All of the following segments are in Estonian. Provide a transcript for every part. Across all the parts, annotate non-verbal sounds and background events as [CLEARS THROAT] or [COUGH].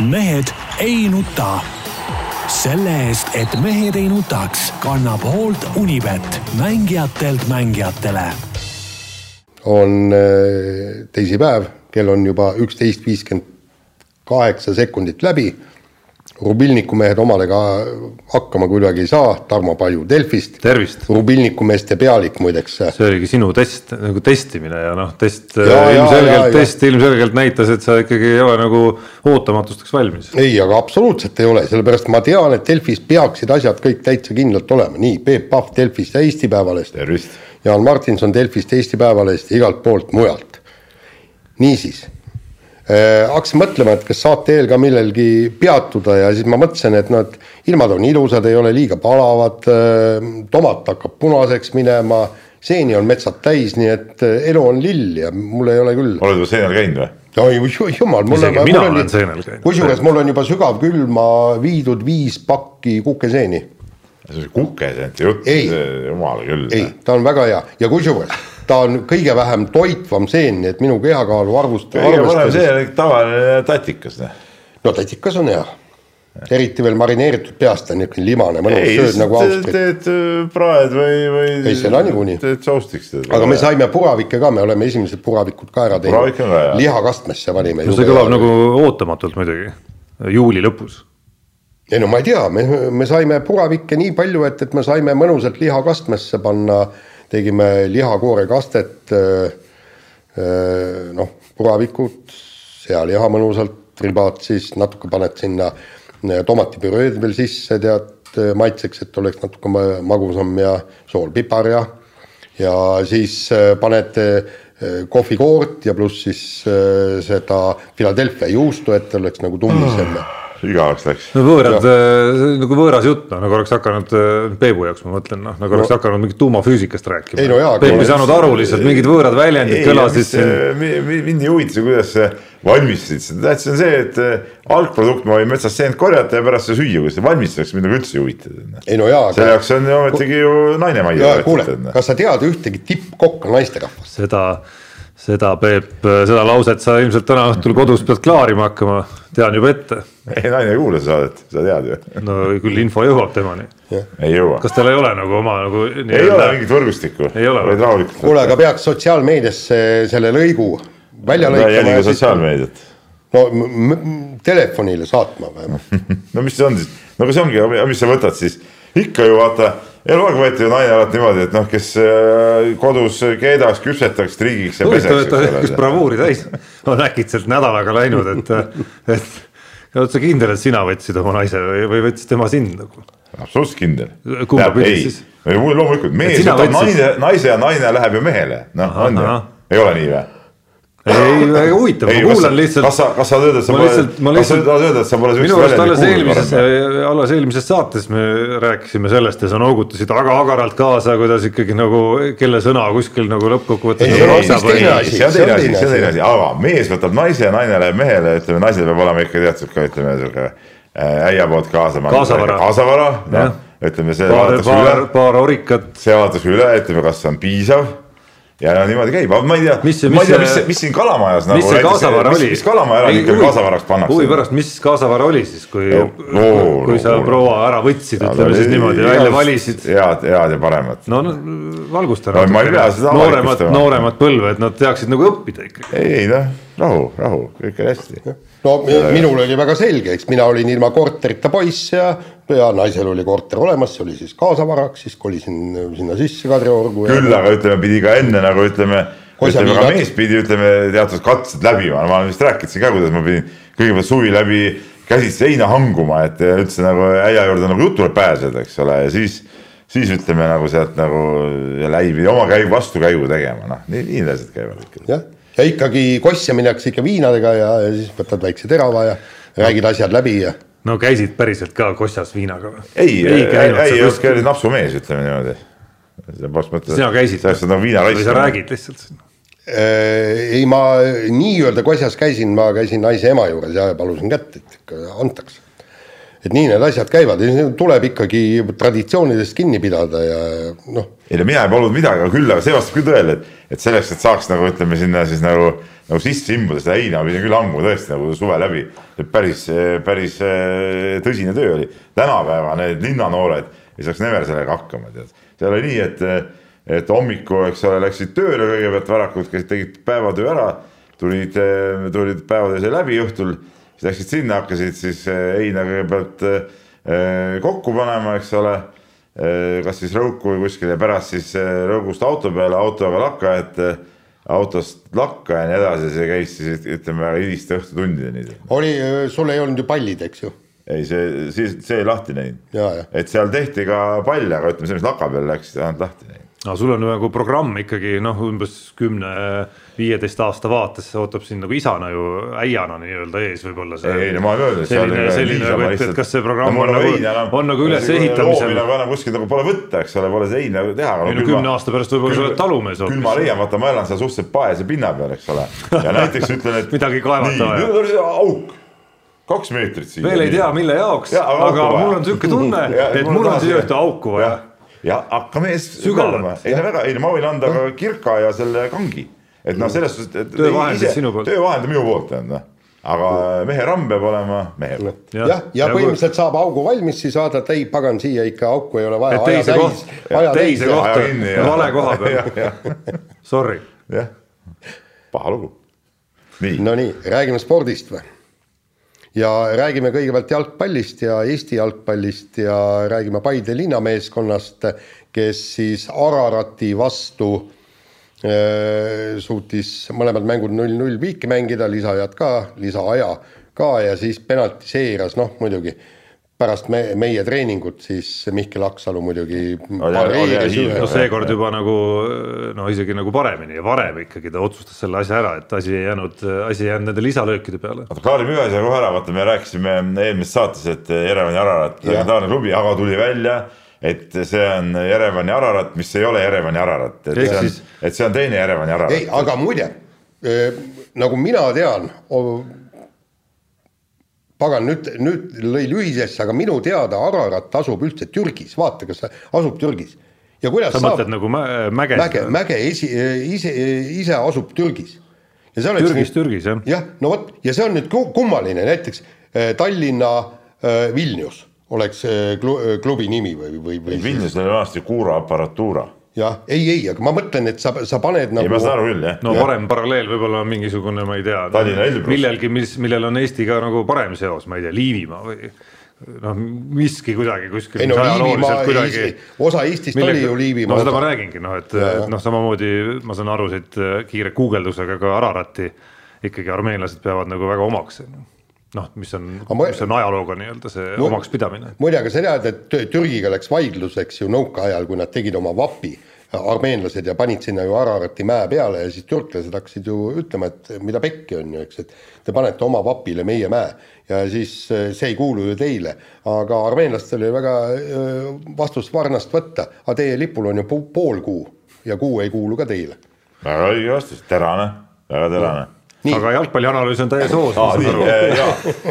mehed ei nuta. selle eest, et mehed ei nutaks, kannab hoolt Unibet, mängijatelt mängijatele. on äh, teisipäev, kell on juba üksteist viiskümmend kaheksa sekundit läbi Rubilniku mehed omadega hakkama kuidagi ei saa, Tarmo Paju Delfist. tervist! Rubilniku meeste pealik muideks. see oligi sinu test, nagu testimine ja noh, test ja, ilmselgelt, test ilmselgelt näitas, et sa ikkagi ei ole nagu ootamatusteks valmis. ei, aga absoluutselt ei ole, sellepärast ma tean, et Delfis peaksid asjad kõik täitsa kindlalt olema, nii Peep Pahv Delfist ja Eesti Päevalehest. Jaan Martinson Delfist, Eesti Päevalehest ja igalt poolt mujalt. niisiis hakkasin mõtlema, et kas saate eel ka millelgi peatuda ja siis ma mõtlesin, et noh, et ilmad on ilusad, ei ole liiga palavad, äh, tomat hakkab punaseks minema, seeni on metsad täis, nii et äh, elu on lill ja mul ei ole küll. oled juba seenel käinud või? oi jumal, mul on. seenel käinud. kusjuures mul on juba sügavkülma viidud viis pakki kukeseeni. See kukeseent jutt, jumal küll. ei, ta on väga hea ja kusjuures ta on kõige vähem toitvam seen, nii et minu kehakaalu arvust. kõige parem seen on tavaline tatikas. Noh. no tatikas on hea eriti veel marineeritud peast on niisugune limane, mõnus, sööd nagu austrit. teed äh, praed või, või. ei, see on niikuinii. teed saustiks. aga me saime puravikke ka, me oleme esimesed puravikud ka ära teinud. lihakastmesse panime. no see kõlab nagu ootamatult muidugi, juuli lõpus. Ei no ma ei tea, me, me saime puravikke nii palju, et, et me saime mõnusalt lihakastmesse panna. Äh, tegime lihakoorekastet, äh, äh, noh, puravikud, sealiha mõnusalt, ribad, siis natuke paned sinna äh, tomatipüreed veel sisse, tead, maitseks, et oleks natuke magusam ja sool-pipar ja ja siis paned kohvikoort ja pluss siis seda Philadelphia juustu, et oleks nagu tummisem. Mm igavaks läks. no võõrad, äh, nagu võõras jutt, noh nagu oleks hakanud äh, Peebu jaoks, ma mõtlen, noh nagu oleks no. hakanud mingit tuumafüüsikast rääkima. ei no jaa. Peep ei saanud aru lihtsalt, mingid võõrad väljendid kõlasid siin. mind ei huvita see, kuidas see valmistasid, tähtis on see, et äh, algprodukt ma võin metsast seent korjata ja pärast seda süüa, kuidas see valmistatakse, mind nagu üldse ei huvita. ei no jaa. selle jaoks on ju ometigi ju naine majja. kuule, kas sa tead ühtegi tippkokka naisterahvast? seda seda Peep, seda lauset sa ilmselt täna õhtul kodus pead klaarima hakkama, tean juba ette. ei, naine ei kuule seda saadet, sa tead ju. no küll info jõuab temani. ei jõua. kas tal ei ole nagu oma nagu. ei ole mingit võrgustikku. vaid rahulikult. kuule, aga peaks sotsiaalmeediasse selle lõigu välja lõikama. jälgige sotsiaalmeediat. no telefonile saatma või [LAUGHS] no mis see on siis, no aga see ongi, mis sa võtad siis, ikka ju vaata eluaeg võeti ju naine alati niimoodi, et noh, kes äh, kodus keedaks, küpsetaks, triigiks ja peseks. huvitav, et ta üks bravuuri täis on äkitselt nädalaga läinud, et, et oled sa kindel, et sina võtsid oma naise või, või võttis tema sind nagu? absoluutselt kindel. kumba pidi siis? loomulikult, mees võtab naine, naise ja naine läheb ju mehele, noh on ju, ei ole nii või? Ei, väga huvitav, ma kuulan lihtsalt. kas sa, kas sa öelda, et sa pole, kas sa tahad öelda, et sa pole. minu arust alles eelmises, alles eelmises saates me rääkisime sellest ja sa noogutasid väga agaralt kaasa, kuidas ikkagi nagu, kelle sõna kuskil nagu lõppkokkuvõttes. see on teine asi, see on teine asi, see on teine asi, aga mees võtab naise ja naine läheb mehele, ütleme, naisel peab olema ikka teatud ka ütleme sihuke äh, äia poolt kaasa. kaasavara. kaasavara, noh, ütleme see. paar, paar orikat. see vaadatakse üle, ütleme, kas see on piisav ja no niimoodi käib, ma ei tea, ma ei tea, mis, mis siin kalamajas nagu. mis see kaasavara oli? mis kalamaja elanikele kaasavaraks pannakse? huvi pärast, mis kaasavara oli siis, kui no,, no, kui sa no, proua ära võtsid, ütleme siis niimoodi, välja valisid? head, head ja paremat. no, no valgusta no,. ma ei pea seda nooremat, nooremat põlve, et nad teaksid nagu õppida ikkagi. ei, ei noh, rahu, rahu, kõik on hästi. no minul oli väga selge, eks mina olin ilma korterita poiss ja ja naisel oli korter olemas, see oli siis kaasavaraks, siis kolisin sinna sisse Kadriorgu. küll ja..., aga ütleme, pidi ka enne nagu ütleme, ütleme ka mees pidi, ütleme teatud katsed läbima, ma olen vist rääkinud siin ka, kuidas ma pidin kõigepealt suvi läbi käsitsi seina hanguma, et üldse nagu äia juurde nagu jutule pääseda, eks ole, ja siis, siis ütleme nagu sealt nagu jälle äi pidi oma käigu, vastukäigu tegema, noh, nii, nii need asjad käivad ikka. jah, ja ikkagi kossja minnakse ikka viinadega ja, ja siis võtad väikse terava ja räägid asjad läbi ja no käisid päriselt ka kossas viinaga või? ei, ei, ei, just käisin napsumees, ütleme niimoodi. sina käisid? sa oled nagu viina raisk. või sa räägid lihtsalt? Äh, ei, ma nii-öelda kossas käisin, ma käisin naise ema juures ja palusin kätt, et ikka antaks. Et nii need asjad käivad tuleb ikkagi traditsioonidest kinni pidada ja noh. ei no mina ei palunud midagi, aga küll, aga see vastab küll tõele, et, et selleks, et saaks nagu ütleme sinna siis nagu, nagu sisse imbuda seda heina, pidin küll hanguma tõesti nagu suve läbi. päris, päris eh, tõsine töö oli. tänapäeva need linnanoored ei saaks never sellega hakkama, tead. see oli nii, et, et hommikul, eks ole, läksid tööle kõigepealt varakult, tegid päevatöö ära, tulid, tulid päevatöö sai läbi õhtul läksid sinna, hakkasid siis eh, heina kõigepealt eh, kokku panema, eks ole. Eh, kas siis rõuku või kuskil ja pärast siis rõugust auto peale, autoga lakka, et autost lakka ja nii edasi, see käis siis ütleme hiliste õhtutundideni. oli, sul ei olnud ju pallid, eks ju? ei, see, siis see lahti näinud. et seal tehti ka palle, aga ütleme, see, mis laka peale läks, ei olnud lahti näinud no sul on nagu programm ikkagi noh, umbes kümne, viieteist aasta vaates ootab sind nagu isana ju äiana nii-öelda ees võib-olla see. ei, no ma olen öelnud. selline, selline nagu, et, et kas see programm no, on nagu, enam, on nagu ülesehitamisel. nagu enam kuskil nagu pole võtta, eks ole, pole see heina teha. ei no kümne aasta pärast võib-olla sa oled talumees hoopis. küll ma leian, vaata, ma elan seal suhteliselt paese pinna peal, eks ole. ja [LAUGHS] näiteks ütlen, et. midagi kaevata vaja. auk kaks meetrit siia. veel ei tea, mille jaoks, aga mul on sihuke tunne, [LAUGHS] et mul on siia ühte auku vaja ja hakkame ees sügavama, ei no väga, ei no ma võin anda ka kirka ja selle kangi, et noh, selles suhtes, et töövahend sinu poolt, töövahend on minu poolt, on noh aga mehe ramm peab olema mehe poolt. jah, ja, ja põhimõtteliselt saab augu valmis, siis vaadata, ei pagan, siia ikka auku ei ole vaja. teise kohta, teise kohta, vale koha peal. [LAUGHS] Sorry. jah, paha lugu. Nonii, räägime spordist või? Ja räägime kõigepealt jalgpallist ja Eesti jalgpallist ja räägime Paide linnameeskonnast, kes siis Ararati vastu äh, suutis mõlemad mängud null-null viiki mängida, lisajad ka, lisaaja ka ja siis penaltiseeras, noh muidugi pärast me, meie treeningut siis Mihkel Aksalu muidugi no seekord juba nagu no isegi nagu paremini ja varem ikkagi ta otsustas selle asja ära, et asi ei jäänud, asi ei jäänud nende lisalöökide peale. oota, klaarime ühe asja kohe ära, vaata, me rääkisime eelmises saates, et Jerevani Ararat, legendaarne klubi, aga tuli välja, et see on Jerevani Ararat, mis ei ole Jerevani Ararat, et see on, et see on teine Jerevani Ararat. ei, aga muide, nagu mina tean pagan, nüüd, nüüd lõi lühisesse, aga minu teada Ararat asub üldse Türgis, vaata, kas asub Türgis. ja kuidas sa saab, mõtled nagu mäge? mäge, mäge esi, ise, ise asub Türgis. Türgis Türgis jah. jah, no vot, ja see on nüüd kummaline, näiteks Tallinna äh, Vilnius oleks äh, klubi nimi või, või, või. Vilnius on vanasti Kuura aparatuura jah, ei, ei, aga ma mõtlen, et sa, sa paned nagu. ei, ma saan aru küll, jah. no ja. parem paralleel võib-olla on mingisugune, ma ei tea. millelgi, mis, millel on Eestiga nagu parem seos, ma ei tea, Liivimaa või noh, miski kuidagi kuskil. ei no Liivimaa kuidagi... osa Eestist millega... oli ju Liivimaa. no seda ma räägingi, noh, et noh, samamoodi ma saan aru siit äh, kiire guugeldusega ka Ararati ikkagi armeenlased peavad nagu väga omaks noh, mis on, mis on ajalooga nii-öelda see no, omakspidamine. muide, aga sa tead, et Türgiga läks vaidluseks ju nõukaajal, kui nad tegid oma vapi, armeenlased ja panid sinna ju Ararati mäe peale ja siis türklased hakkasid ju ütlema, et mida pekki on ju, eks, et te panete oma vapile meie mäe ja siis eh, see ei kuulu ju teile. aga armeenlastel oli väga eh, vastus varnast võtta, aga teie lipul on ju pool kuu ja kuu ei kuulu ka teile. väga õige vastus, terane, väga terane aga jalgpallianalüüs on täies hoos. jaa,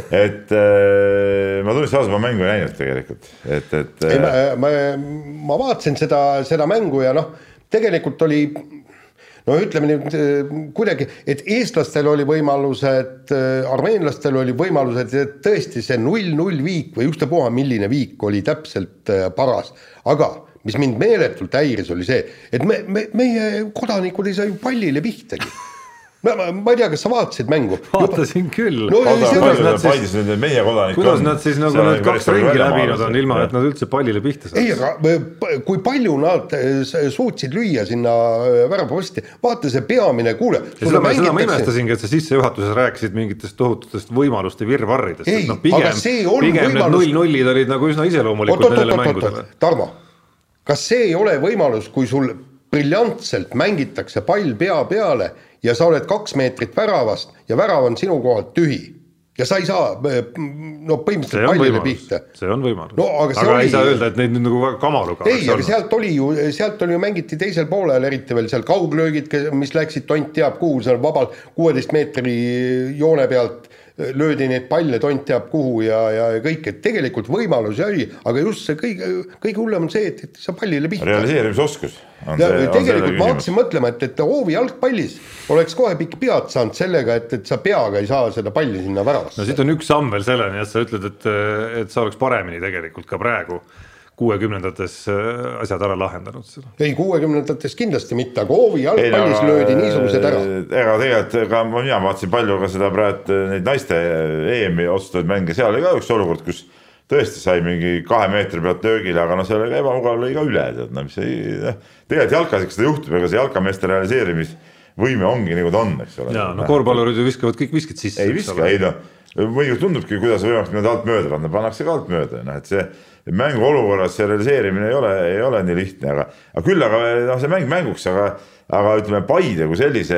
et äh, ma tunnistan ausalt, ma mängu ei näinud tegelikult, et, et. ei, ma, ma, ma vaatasin seda, seda mängu ja noh, tegelikult oli no ütleme nüüd kuidagi, et eestlastel oli võimalused, armeenlastel oli võimalused, et tõesti see null-null viik või ükstapuha, milline viik oli täpselt paras, aga mis mind meeletult häiris, oli see, et me, me, meie kodanikud ei saa ju pallile pihtagi ma, ma, ma ei tea, kas sa vaatasid mängu? vaatasin küll no,. Kuidas on? nad siis nagu need kaks ringi läbinud on, ilma et nad üldse pallile pihta saaks? ei, aga kui palju nad eh, suutsid lüüa sinna väravaposti, vaata see peamine, kuule. seda ma, seda ma imestasingi, et sa sissejuhatuses rääkisid mingitest tohututest võimaluste virvarridest. ei no,, aga see on pigem võimalus. null-nullid olid nagu üsna iseloomulikud nendele mängudele. Tarmo, kas see ei ole võimalus, kui sul briljantselt mängitakse pall pea peale ja sa oled kaks meetrit väravast ja värav on sinu kohalt tühi ja sa ei saa no põhimõtteliselt pallile pihta. see on võimalus no,. aga, aga oli... ei saa öelda, et neid nüüd nagu väga kamaluga ei, aga olnud. sealt oli ju, sealt oli ju mängiti teisel poolel, eriti veel seal kauglöögid, mis läksid tont teab kuhu, seal vabalt kuueteist meetri joone pealt löödi neid palle tont teab kuhu ja, ja kõik, et tegelikult võimalusi oli, aga just see kõige, kõige hullem on see, et, et sa pallile pihta. realiseerimisoskus. see, tegelikult ma hakkasin mõtlema, et, et hoovi jalgpallis oleks kohe pikk pead saanud sellega, et, et sa peaga ei saa seda palli sinna väravasse. no siit on üks samm veel selleni, et sa ütled, et, et sa oleks paremini tegelikult ka praegu kuuekümnendates äh, asjad ära lahendanud. ei, kuuekümnendates kindlasti mitte, aga hoovi jalgpallis ei, löödi niisugused ära. ega tegelikult, ega mina vaatasin palju ka seda praegu neid naiste EM-i otsustavaid mänge, seal oli ka üks olukord, kus tõesti sai mingi kahe meetri pealt löögile, aga noh, seal oli ebamugav, lõi ka üle, tead, no mis ei, noh, tegelikult jalkas ikka seda juhtub, ega see jalkameeste realiseerimisvõime ongi nagu ta on, eks ole. ja no korvpallurid ju viskavad kõik viskid sisse. ei viska, ei noh, mõnikord tundubki, kuidas võimalik nii-öelda alt mööda panna, pannakse ka alt mööda, noh et see mänguolukorras see realiseerimine ei ole, ei ole nii lihtne, aga, aga küll, aga noh, see mäng mänguks, aga, aga ütleme, Paide kui sellise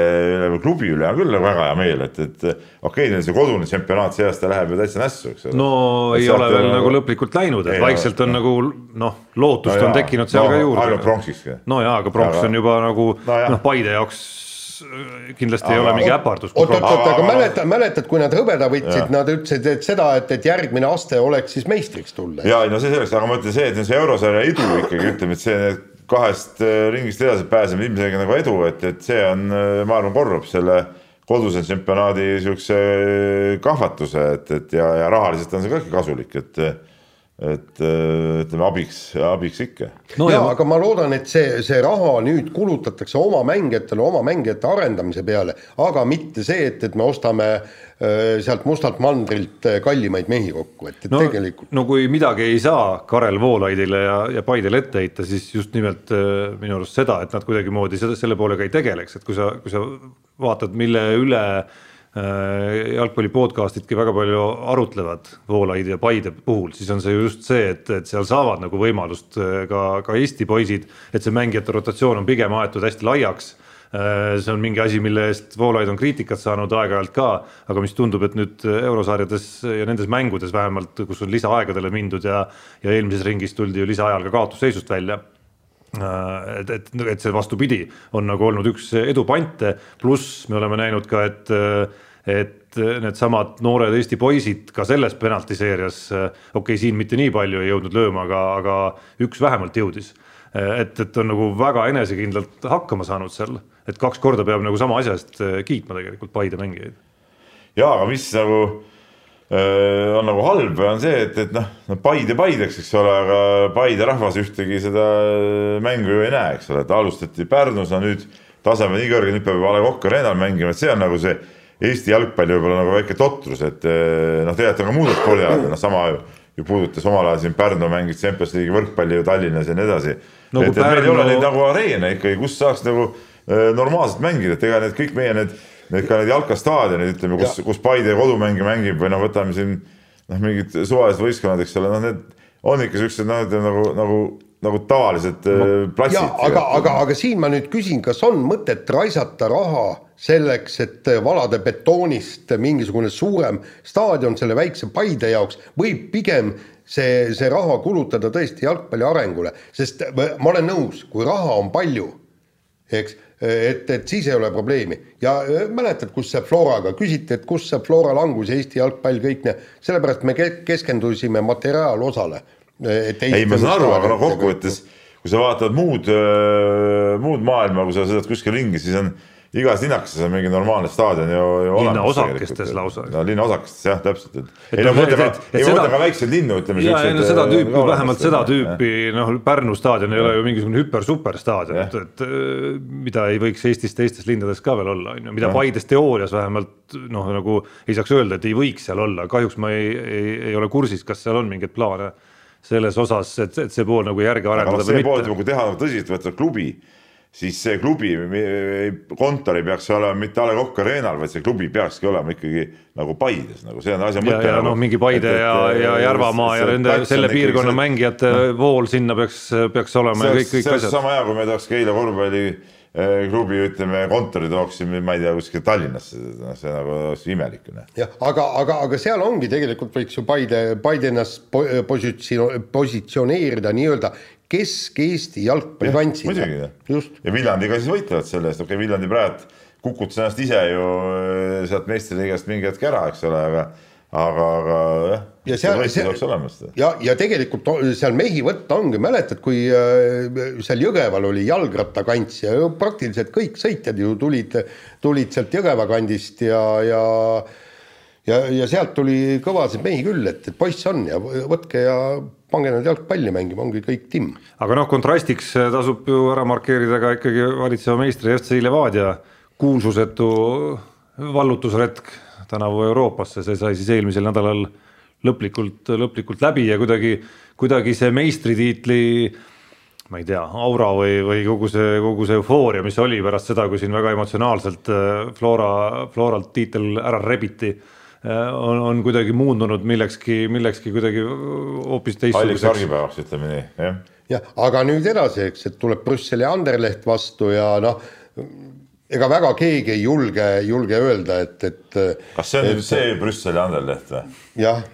klubi üle on küll nagu väga hea meel, et, et okei okay,, neil see kodune championaat see aasta läheb ju täitsa nässu, eks ole. no et ei ole veel nagu lõplikult läinud, et vaikselt on no, nagu noh, lootust no, on tekkinud seal no, ka juurde. ainult pronksiski. no jaa, aga pronks on juba nagu no, noh, Paide jaoks kindlasti aga, ei ole mingi äpardus. oot, oot, oot, aga mäletad, mäletad, kui nad hõbeda võtsid, nad ütlesid, et seda, et, et järgmine aste oleks siis meistriks tulla. ja no see selleks, aga ma ütlen see, et see eurosarja edu ikkagi ütleme, et see kahest äh, ringist edasi pääsemine ilmselgelt nagu edu, et, et see on, äh, ma arvan, korrub selle koduse tsempionaadi siukse äh, kahvatuse, et, et ja, ja rahaliselt on see ka ikka kasulik, et et äh, ütleme abiks, abiks ikka. no ja, ja aga ma loodan, et see, see raha nüüd kulutatakse oma mängijatele, oma mängijate arendamise peale, aga mitte see, et, et me ostame äh, sealt mustalt mandrilt äh, kallimaid mehi kokku, et, et no, tegelikult. no kui midagi ei saa Karel Voolaidile ja, ja Paidele ette heita, siis just nimelt äh, minu arust seda, et nad kuidagimoodi selle, selle poolega ei tegeleks, et kui sa, kui sa vaatad, mille üle Äh, jalgpalli podcast'idki väga palju arutlevad Voolaidi ja Paide puhul, siis on see just see, et, et seal saavad nagu võimalust äh, ka, ka Eesti poisid, et see mängijate rotatsioon on pigem aetud hästi laiaks. Äh, see on mingi asi, mille eest Voolaid on kriitikat saanud aeg-ajalt ka, aga mis tundub, et nüüd eurosarjades ja nendes mängudes vähemalt, kus on lisaaegadele mindud ja, ja eelmises ringis tuldi ju lisaajal ka kaotusseisust välja et, et, et see vastupidi on nagu olnud üks edupante, pluss me oleme näinud ka, et et needsamad noored Eesti poisid ka selles penaltiseerias, okei okay,, siin mitte nii palju ei jõudnud lööma, aga, aga üks vähemalt jõudis. et, et on nagu väga enesekindlalt hakkama saanud seal, et kaks korda peab nagu sama asja eest kiitma tegelikult Paide mängijaid. ja, aga mis nagu äh, on nagu halb, on see, et, et noh, no Paide Paideks, eks ole, aga Paide rahvas ühtegi seda mängu ju ei näe, eks ole, et alustati Pärnus, no nüüd taseme nii kõrge, nüüd peab A Le Coq Arena'l mängima, et see on nagu see Eesti jalgpalli võib-olla nagu väike totrus, et eh, noh, tegelikult on ka muud spordialad, [CLEARS THROAT] noh sama ju, ju puudutas omal ajal siin Pärnu mängis Champions League'i võrkpalli ju Tallinnas ja nii edasi no,. et, et Pärnu... meil ei ole neid nagu areene ikkagi, kus saaks nagu äh, normaalselt mängida, et ega need kõik meie need, need ka need jalkastaadionid, ütleme, kus, kus Paide kodumänge mängib või noh, võtame siin noh, mingid suvalised võistkonnad, eks ole, noh, need on ikka siuksed noh, ütleme nagu, nagu nagu tavalised no, platsid. aga, aga, aga siin ma nüüd küsin, kas on mõtet raisata raha selleks, et valada betoonist mingisugune suurem staadion selle väikse Paide jaoks või pigem see, see raha kulutada tõesti jalgpalli arengule, sest ma olen nõus, kui raha on palju, eks, et, et siis ei ole probleemi. Ja mäletad, kus see Floraga, küsiti, et kus see Flora langus, Eesti jalgpall, kõik need, sellepärast me keskendusime materiaalosale ei, ma saan aru, aga no kokkuvõttes, kui sa vaatad muud, muud maailma, kui sa sõidad kuskil ringi, siis on igas linnakeses on mingi normaalne staadion ju, ju linna osakestes lausa. no linna osakestes jah, täpselt, et. ei no mõtle ka, ei mõtle ka väikseid linnu, ütleme. ja, ei no seda tüüpi, vähemalt seda tüüpi, noh, Pärnu staadion ei ole ju mingisugune hüper-super staadion, et, et mida ei võiks Eestis teistes linnades ka veel olla, on ju, mida Paides teoorias vähemalt noh, nagu ei saaks öelda, et ei võiks seal olla, kahjuks ma ei, ei, ei ole kursis, kas seal on mingeid plaane selles osas, et, et see pool nagu järge arendada no, või mitte. see pool, kui teha nagu tõsiseltvõetav klubi, siis see klubi kontor ei peaks olema mitte A Le Coq Arena'l, vaid see klubi peakski olema ikkagi nagu Paides, nagu see on asja mõte. ja, ja nagu, noh, mingi Paide et, et, ja, ja Järvamaa ja nende selle piirkonna see, mängijate no, vool sinna peaks, peaks olema ja kõik, kõik asjad. sama hea, kui me tahaks Keila korvpalli klubi, ütleme, kontori tooksime, ma ei tea, kuskil Tallinnasse, noh, see nagu oleks imelik. jah, aga, aga, aga seal ongi tegelikult võiks ju Paide, Paide ennast positsioon, positsioneerida nii-öelda Kesk-Eesti jalgpallikantsil. muidugi, ja Viljandi ka siis võitlevad selle eest, okei okay,, Viljandi praegu kukutas ennast ise ju äh, sealt meistriliigast mingi hetk ära, eks ole, aga aga, aga jah. Ja seal, seal, ja, ja tegelikult seal mehi võtta ongi, mäletad, kui äh, seal Jõgeval oli jalgrattakants ja praktiliselt kõik sõitjad ju tulid, tulid sealt Jõgeva kandist ja, ja ja, ja sealt tuli kõvasid mehi küll, et, et poiss on ja võtke ja pange nad jalgpalli mängima, ongi kõik timm. aga noh, kontrastiks tasub ju ära markeerida ka ikkagi valitseva meistri FC Levadia kuulsusetu vallutusretk tänavu Euroopasse, see sai siis eelmisel nädalal lõplikult, lõplikult läbi ja kuidagi, kuidagi see meistritiitli ma ei tea, aura või, või kogu see, kogu see eufooria, mis oli pärast seda, kui siin väga emotsionaalselt äh, Flora, Floralt tiitel ära rebiti, äh, on, on kuidagi muundunud millekski, millekski kuidagi hoopis teistsuguseks. halliks argipäevaks, ütleme nii, jah. jah, aga nüüd edasi, eks, et tuleb Brüsseli Anderleht vastu ja noh, ega väga keegi ei julge, julge öelda, et, et. kas see on nüüd see Brüsseli Anderleht või? jah.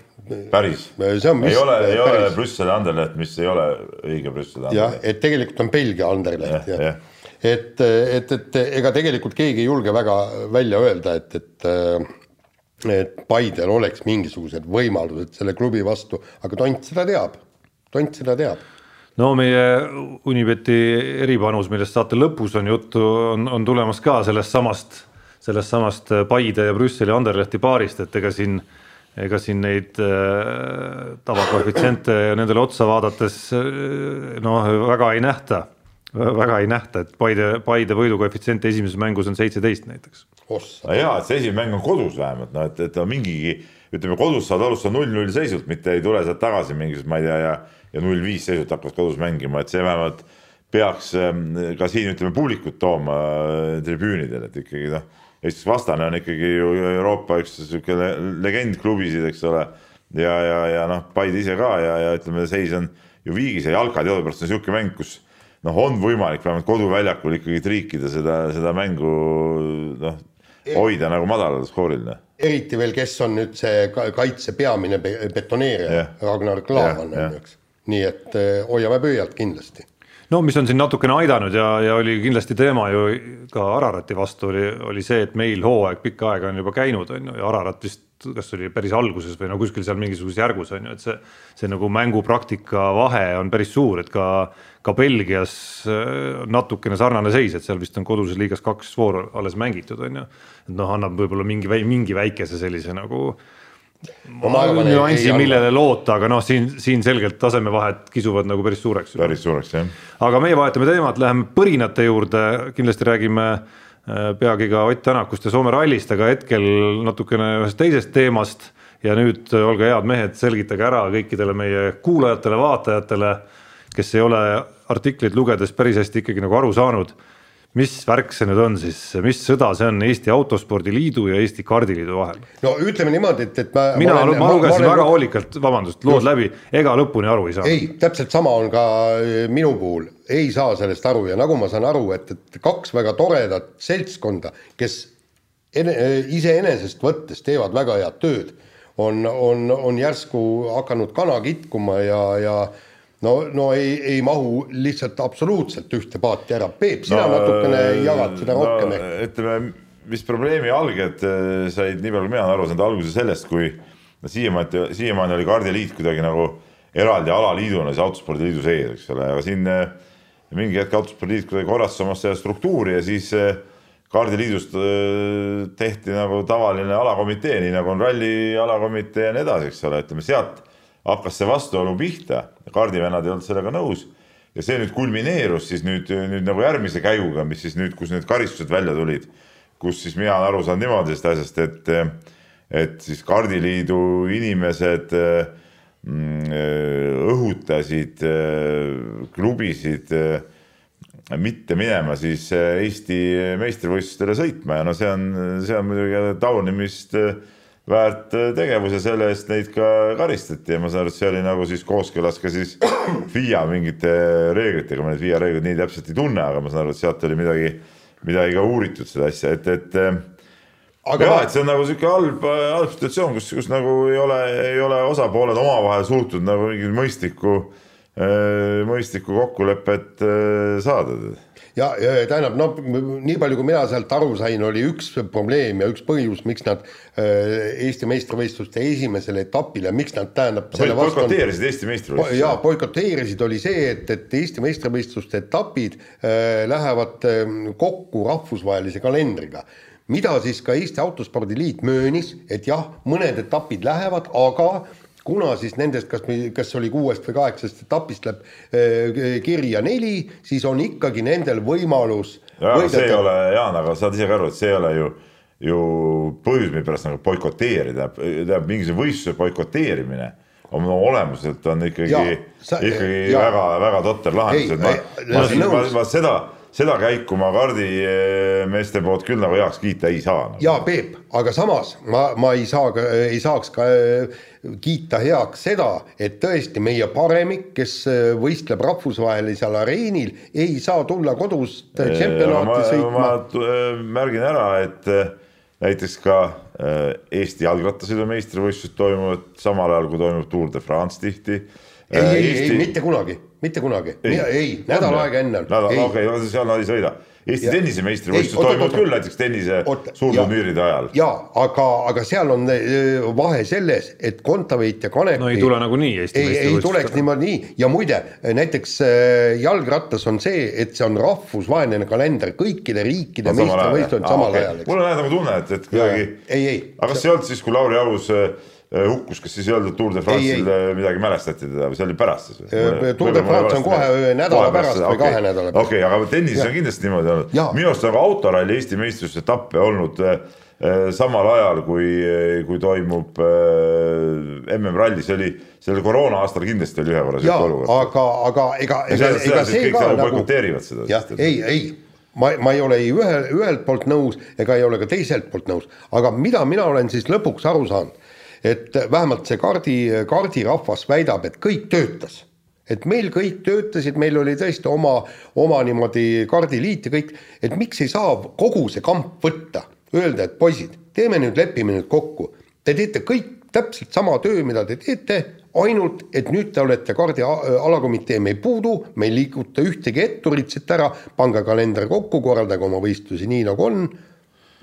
Päris? ei ole, ei päris. ole Brüsseli Anderleht, mis ei ole õige Brüsseli Anderleht. jah, et tegelikult on Belgia Anderleht jah ja. ja.. et, et, et ega tegelikult keegi ei julge väga välja öelda, et, et et Paidel oleks mingisugused võimalused selle klubi vastu, aga tont seda teab, tont seda teab no meie Unibeti eripanus, millest saate lõpus on juttu, on, on tulemas ka sellest samast, sellest samast Paide ja Brüsseli Anderlehti paarist, et ega siin, ega siin neid äh, tavakoefitsiente nendele otsa vaadates äh, noh, väga ei nähta, väga ei nähta, et Paide, Paide võidukoefitsient esimeses mängus on seitseteist näiteks. no jaa, et see esimene mäng on kodus vähemalt, noh et, et on mingigi, ütleme kodus saad alustada null-null seisult, mitte ei tule sealt tagasi mingisugust, ma ei tea, ja ja null viis seisult hakkavad kodus mängima, et see vähemalt peaks ähm, ka siin ütleme publikut tooma äh, tribüünidel, et ikkagi noh, Eestis vastane on ikkagi ju Euroopa üks sihuke legend klubisid, eks ole. ja, ja, ja noh, Paide ise ka ja, ja ütleme, seis on ju viigis ja jalka teadupärast on sihuke mäng, kus noh, on võimalik vähemalt koduväljakul ikkagi triikida seda, seda mängu noh, hoida nagu madalal skooril. Noh. eriti veel, kes on nüüd see kaitse peamine betoneerija, Ragnar Klavan on ju, eks nii et eh, hoiame pöialt kindlasti no mis on siin natukene aidanud ja, ja oli kindlasti teema ju ka Ararati vastu oli, oli see, et meil hooaeg pikka aega on juba käinud, on ju, ja Ararat vist kas oli päris alguses või no kuskil seal mingisuguses järgus on ju, et see, see nagu mängupraktika vahe on päris suur, et ka, ka Belgias eh, natukene sarnane seis, et seal vist on koduses liigas kaks vooru alles mängitud, on ju. et noh, annab võib-olla mingi, mingi väikese sellise nagu äh, nüansi, millele loota, aga noh, siin, siin selgelt tasemevahed kisuvad nagu päris suureks. päris suureks, jah. aga meie vahetame teemat, läheme põrinate juurde, kindlasti räägime äh, peagi ka Ott Tänakust ja Soome rallist, aga hetkel natukene ühest teisest teemast. ja nüüd äh, olge head mehed, selgitage ära kõikidele meie kuulajatele-vaatajatele, kes ei ole artiklit lugedes päris hästi ikkagi nagu aru saanud mis värk see nüüd on siis, mis sõda see on Eesti Autospordiliidu ja Eesti Kardiliidu vahel? no ütleme niimoodi, et, et ma. mina, ma, ma lugesin väga hoolikalt, vabandust, lood just. läbi, ega lõpuni aru ei saa. ei, täpselt sama on ka äh, minu puhul, ei saa sellest aru ja nagu ma saan aru, et, et kaks väga toredat seltskonda, kes äh, iseenesest võttes teevad väga head tööd, on, on, on järsku hakanud kana kitkuma ja, ja no, no ei, ei mahu lihtsalt absoluutselt ühte paati ära, Peep, sina no, natukene jagad seda no, rohkem ehk. ütleme, mis probleemi alged äh, said, nii palju mina olen aru saanud, alguse sellest, kui no siiamaani, siiamaani oli Kaardiliit kuidagi nagu eraldi alaliiduna siis Autospordiliidu sees, eks ole, aga siin äh, mingi hetk Autospordiliit kuidagi korrastas oma seda struktuuri ja siis äh, kaardiliidust tehti nagu tavaline alakomitee, nii nagu on ralli alakomitee ja nii edasi, eks ole, ütleme sealt hakkas see vastuolu pihta, kaardivennad ei olnud sellega nõus. Ja see nüüd kulmineerus siis nüüd, nüüd nagu järgmise käiguga, mis siis nüüd, kus need karistused välja tulid, kus siis mina olen aru saanud niimoodi sellest asjast, et, et siis kaardiliidu inimesed mm, õhutasid klubisid mitte minema siis Eesti meistrivõistlustele sõitma. Ja no see on, see on muidugi taunimist äh, väärt äh, tegevus ja selle eest neid ka karistati ja ma saan aru, et see oli nagu siis kooskõlas ka siis [COUGHS] FIA mingite reeglitega, ma neid FIA reegleid nii täpselt ei tunne, aga ma saan aru, et sealt oli midagi, midagi ka uuritud seda asja, et, et äh, aga jah, et see on nagu sihuke halb, halb situatsioon, kus, kus nagu ei ole, ei ole osapooled omavahel suutnud nagu mingit mõistlikku, äh, mõistlikku kokkulepet saada ja, ja tähendab, no nii palju, kui mina sealt aru sain, oli üks probleem ja üks põhjus, miks nad äh, Eesti meistrivõistluste esimesele etapile, miks nad tähendab selle vastu boikoteerisid Eesti meistrivõistlusi. jaa, boikoteerisid, oli see, et, et Eesti meistrivõistluste etapid äh, lähevad äh, kokku rahvusvahelise kalendriga mida siis ka Eesti Autospordiliit möönis, et jah, mõned etapid lähevad, aga kuna siis nendest, kas, kas oli kuuest või kaheksast etapist läheb äh, kirja neli, siis on ikkagi nendel võimalus. see ei ole, Jaan, aga saad ise ka aru, et see ei ole ju, ju põhjus, mille pärast nagu boikoteerida, tähendab mingisuguse võistluse boikoteerimine oma olemuselt on ikkagi, ikkagi väga-väga totter lahendus, et ma, ma, ma, ma seda seda käiku ma kardimeeste poolt küll nagu heaks kiita ei saa nagu.. jaa, Peep, aga samas ma, ma ei saa, ei saaks ka äh, kiita heaks seda, et tõesti meie paremik, kes äh, võistleb rahvusvahelisel areenil, ei saa tulla kodust tšempionaati sõitma. ma märgin ära, et näiteks ka Eesti jalgrattasõidu meistrivõistlused toimuvad samal ajal, kui toimub Tour de France tihti. ei, ei ei mitte kunagi mitte kunagi, ei, ei, nädal aega enne. nädal, okei seal nad ei sõida. Eesti tennisemeistrivõistlused toimuvad küll näiteks tennise suurturniiride ajal. jaa, aga, aga seal on äh, vahe selles, et Kontaveit ja Kanepi. no ei tule nagunii Eesti meistrivõistlused. ei tuleks niimoodi ja muide, näiteks äh, jalgrattas on see, et see on rahvusvaheline kalender, kõikide riikide meistrivõistlused samal ajal. mul on nagu tunne, et, et kuidagi. ei, ei. aga kas see ei olnud siis, kui Lauri Alus äh, Äh, hukkus, kas siis ei öeldud Tour de France'il midagi mälestati teda või see oli pärast siis? Äh, Tour de France on kohe nädala pärast või okay. kahe nädala pärast. okei okay,, aga tennises on kindlasti niimoodi olnud. minu arust on ka autoralli Eesti meistrivõistlusetappe olnud äh, samal ajal, kui, kui toimub äh, MM-ralli, see oli, sellel koroona aastal kindlasti oli ühe korra sihuke olukord. aga, aga ega, ega, ega see ka nagu. boikoteerivad seda. jah, ei, ei ma, ma ei ole ei ühe, ühelt poolt nõus ega ei ole ka teiselt poolt nõus, aga mida mina olen siis lõpuks aru saanud et vähemalt see kaardi, kaardirahvas väidab, et kõik töötas. et meil kõik töötasid, meil oli tõesti oma, oma niimoodi kaardiliit ja kõik, et miks ei saa kogu see kamp võtta, öelda, et poisid, teeme nüüd, lepime nüüd kokku. Te teete kõik täpselt sama töö, mida te teete, ainult et nüüd te olete kaardi alakomitee, me ei puudu, me ei liiguta ühtegi etturit siit ära, pange kalender kokku, korraldage oma võistlusi nii, nagu on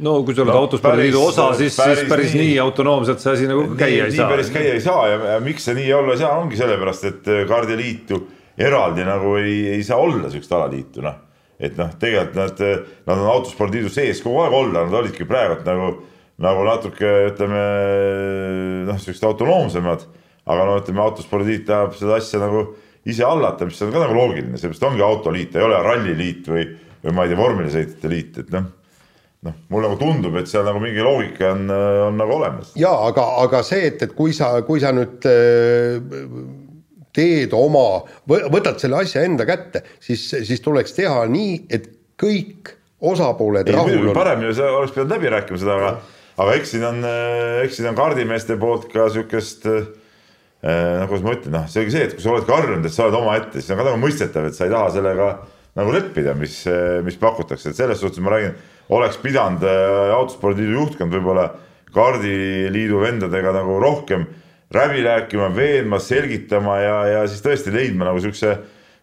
no kui sa oled no, autospordiliidu osa, siis, siis päris nii, nii autonoomselt see asi nagu käia ei saa. päris käia ei saa ja, ja miks see nii olla ei saa, ongi sellepärast, et äh, kaardiliit ju eraldi nagu ei, ei saa olla siukest alaliitu, noh. et noh, tegelikult nad, nad on autospordiliidu sees kogu aeg olla, nad olidki praegu nagu, nagu natuke ütleme noh, siuksed autonoomsemad. aga no ütleme, autospordiliit tahab seda asja nagu ise hallata, mis on ka nagu loogiline, seepärast ongi autoliit, ei ole ralliliit või, või ma ei tea, vormelisõitjate liit, et noh noh, mulle nagu tundub, et seal nagu mingi loogika on, on nagu olemas. ja aga, aga see, et, et kui sa, kui sa nüüd äh, teed oma, võtad selle asja enda kätte, siis, siis tuleks teha nii, et kõik osapooled rahul on. parem ju, sa oleks pidanud läbi rääkima seda, aga, aga eks siin on, eks siin on kaardimeeste poolt ka sihukest äh, nagu kuidas ma ütlen, noh, see ongi see, et kui sa oledki harjunud, et sa oled omaette, siis on ka nagu mõistetav, et sa ei taha sellega nagu leppida, mis, mis pakutakse, et selles suhtes ma räägin oleks pidanud äh, autospordiliidu juhtkond võib-olla kaardiliidu vendadega nagu rohkem läbi rääkima, veenma, selgitama ja, ja siis tõesti leidma nagu siukse,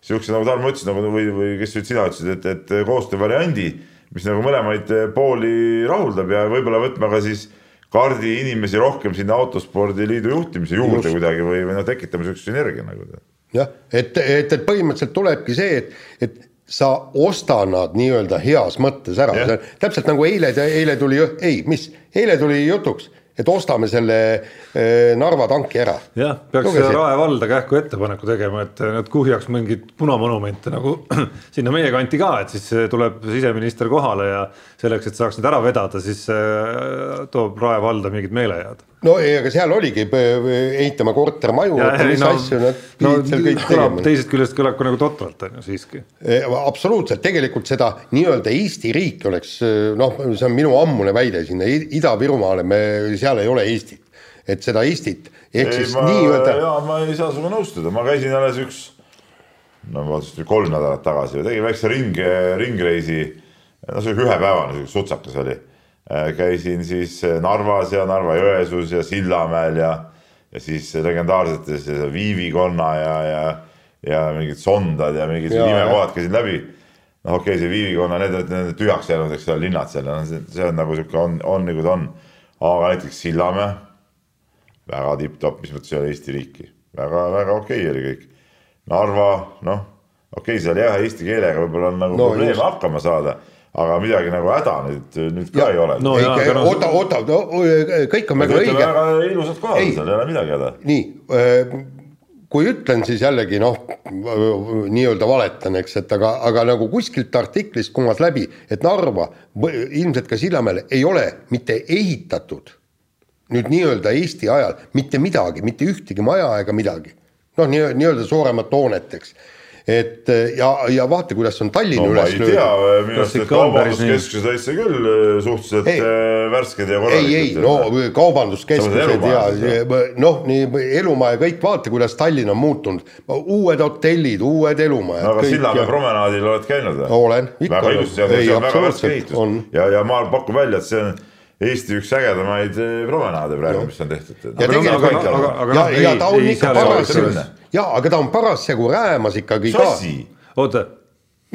siukse nagu Tarmo ütles nagu või, või kes nüüd sina ütlesid, et, et koostöövariandi, mis nagu mõlemaid pooli rahuldab ja võib-olla võtma ka siis kaardi inimesi rohkem sinna autospordiliidu juhtimise juurde Just. kuidagi või, või noh, tekitama siukse sünergia nagu. jah, et, et, et põhimõtteliselt tulebki see, et, et sa osta nad nii-öelda heas mõttes ära. Täpselt nagu eile, eile tuli, ei, mis, eile tuli jutuks, et ostame selle äh, Narva tanki ära. jah, peaks Rae valda kähku ettepaneku tegema, et nad kuhjaks mingeid punamonumente nagu [CLEARS THROAT] sinna meie kanti ka, et siis tuleb siseminister kohale ja selleks, et saaks need ära vedada, siis äh, toob Rae valda mingid meelehead no ei, aga seal oligi, ehitame kortermaju, mis no, asju nad pidid no, seal kõik tegema. teisest küljest kõlab ka nagu totralt on ju siiski. absoluutselt, tegelikult seda nii-öelda Eesti riiki oleks noh, see on minu ammune väide sinna Ida-Virumaale, me, seal ei ole Eestit. et seda Eestit ehk ei, siis nii-öelda. jaa, ma ei saa sinuga nõustuda, ma käisin alles üks no ma vaatasin kolm nädalat tagasi, tegin väikse ring, ringreisi. No see ühepäevane, sutsakas oli Äh, käisin siis äh, Narvas ja Narva-Jõesuus ja Sillamäel ja, ja siis legendaarsetes Viivi konna ja, ja, ja mingid sondad ja mingid imekohad käisin läbi. noh, okei okay,, see Viivikonna, need on need tühjaks jäänud, eks ole, linnad seal, see on nagu sihuke on, on nagu ta on. aga näiteks Sillamäe, väga tipp-topp, mis mõttes ei ole Eesti riiki väga,, väga-väga okei okay oli kõik. Narva, noh, okei okay,, seal jah, eesti keelega võib-olla on nagu no, probleeme hakkama saada aga midagi nagu häda nüüd, nüüd ka ja, ei ole. no oota, oota, kõik on väga õige. väga ilusad kohad, seal ei ole midagi häda. nii äh, kui ütlen, siis jällegi noh, nii-öelda valetan, eks, et aga, aga nagu kuskilt artiklist kumas läbi, et Narva, ilmselt ka Sillamäel ei ole mitte ehitatud nüüd nii-öelda Eesti ajal mitte midagi, mitte ühtegi maja ega midagi. noh, nii, nii-öelda suuremat hoonet, eks et eh, ja, ja vaata, kuidas on Tallinn no, üles löödud. ma ei tea, minu arust need kaubanduskeskused olid see küll eh, suhteliselt ei, eh, värsked ja korralikud. ei, ei, no kaubanduskeskused ja noh, nii elumaa ja kõik, vaata, kuidas Tallinn on muutunud. uued hotellid, uued elumajad. no aga Sillamäe ja... promenaadil oled käinud või? olen, ikka. väga ilus, see on, see on väga värske ehitus ja, ja ma pakun välja, et see on Eesti üks ägedamaid promenaade praegu, mis on tehtud. ja tegelikult, aga, aga, ja, ja ta on ikka paras jaa, aga ta on parasjagu räämas ikkagi ka. oota.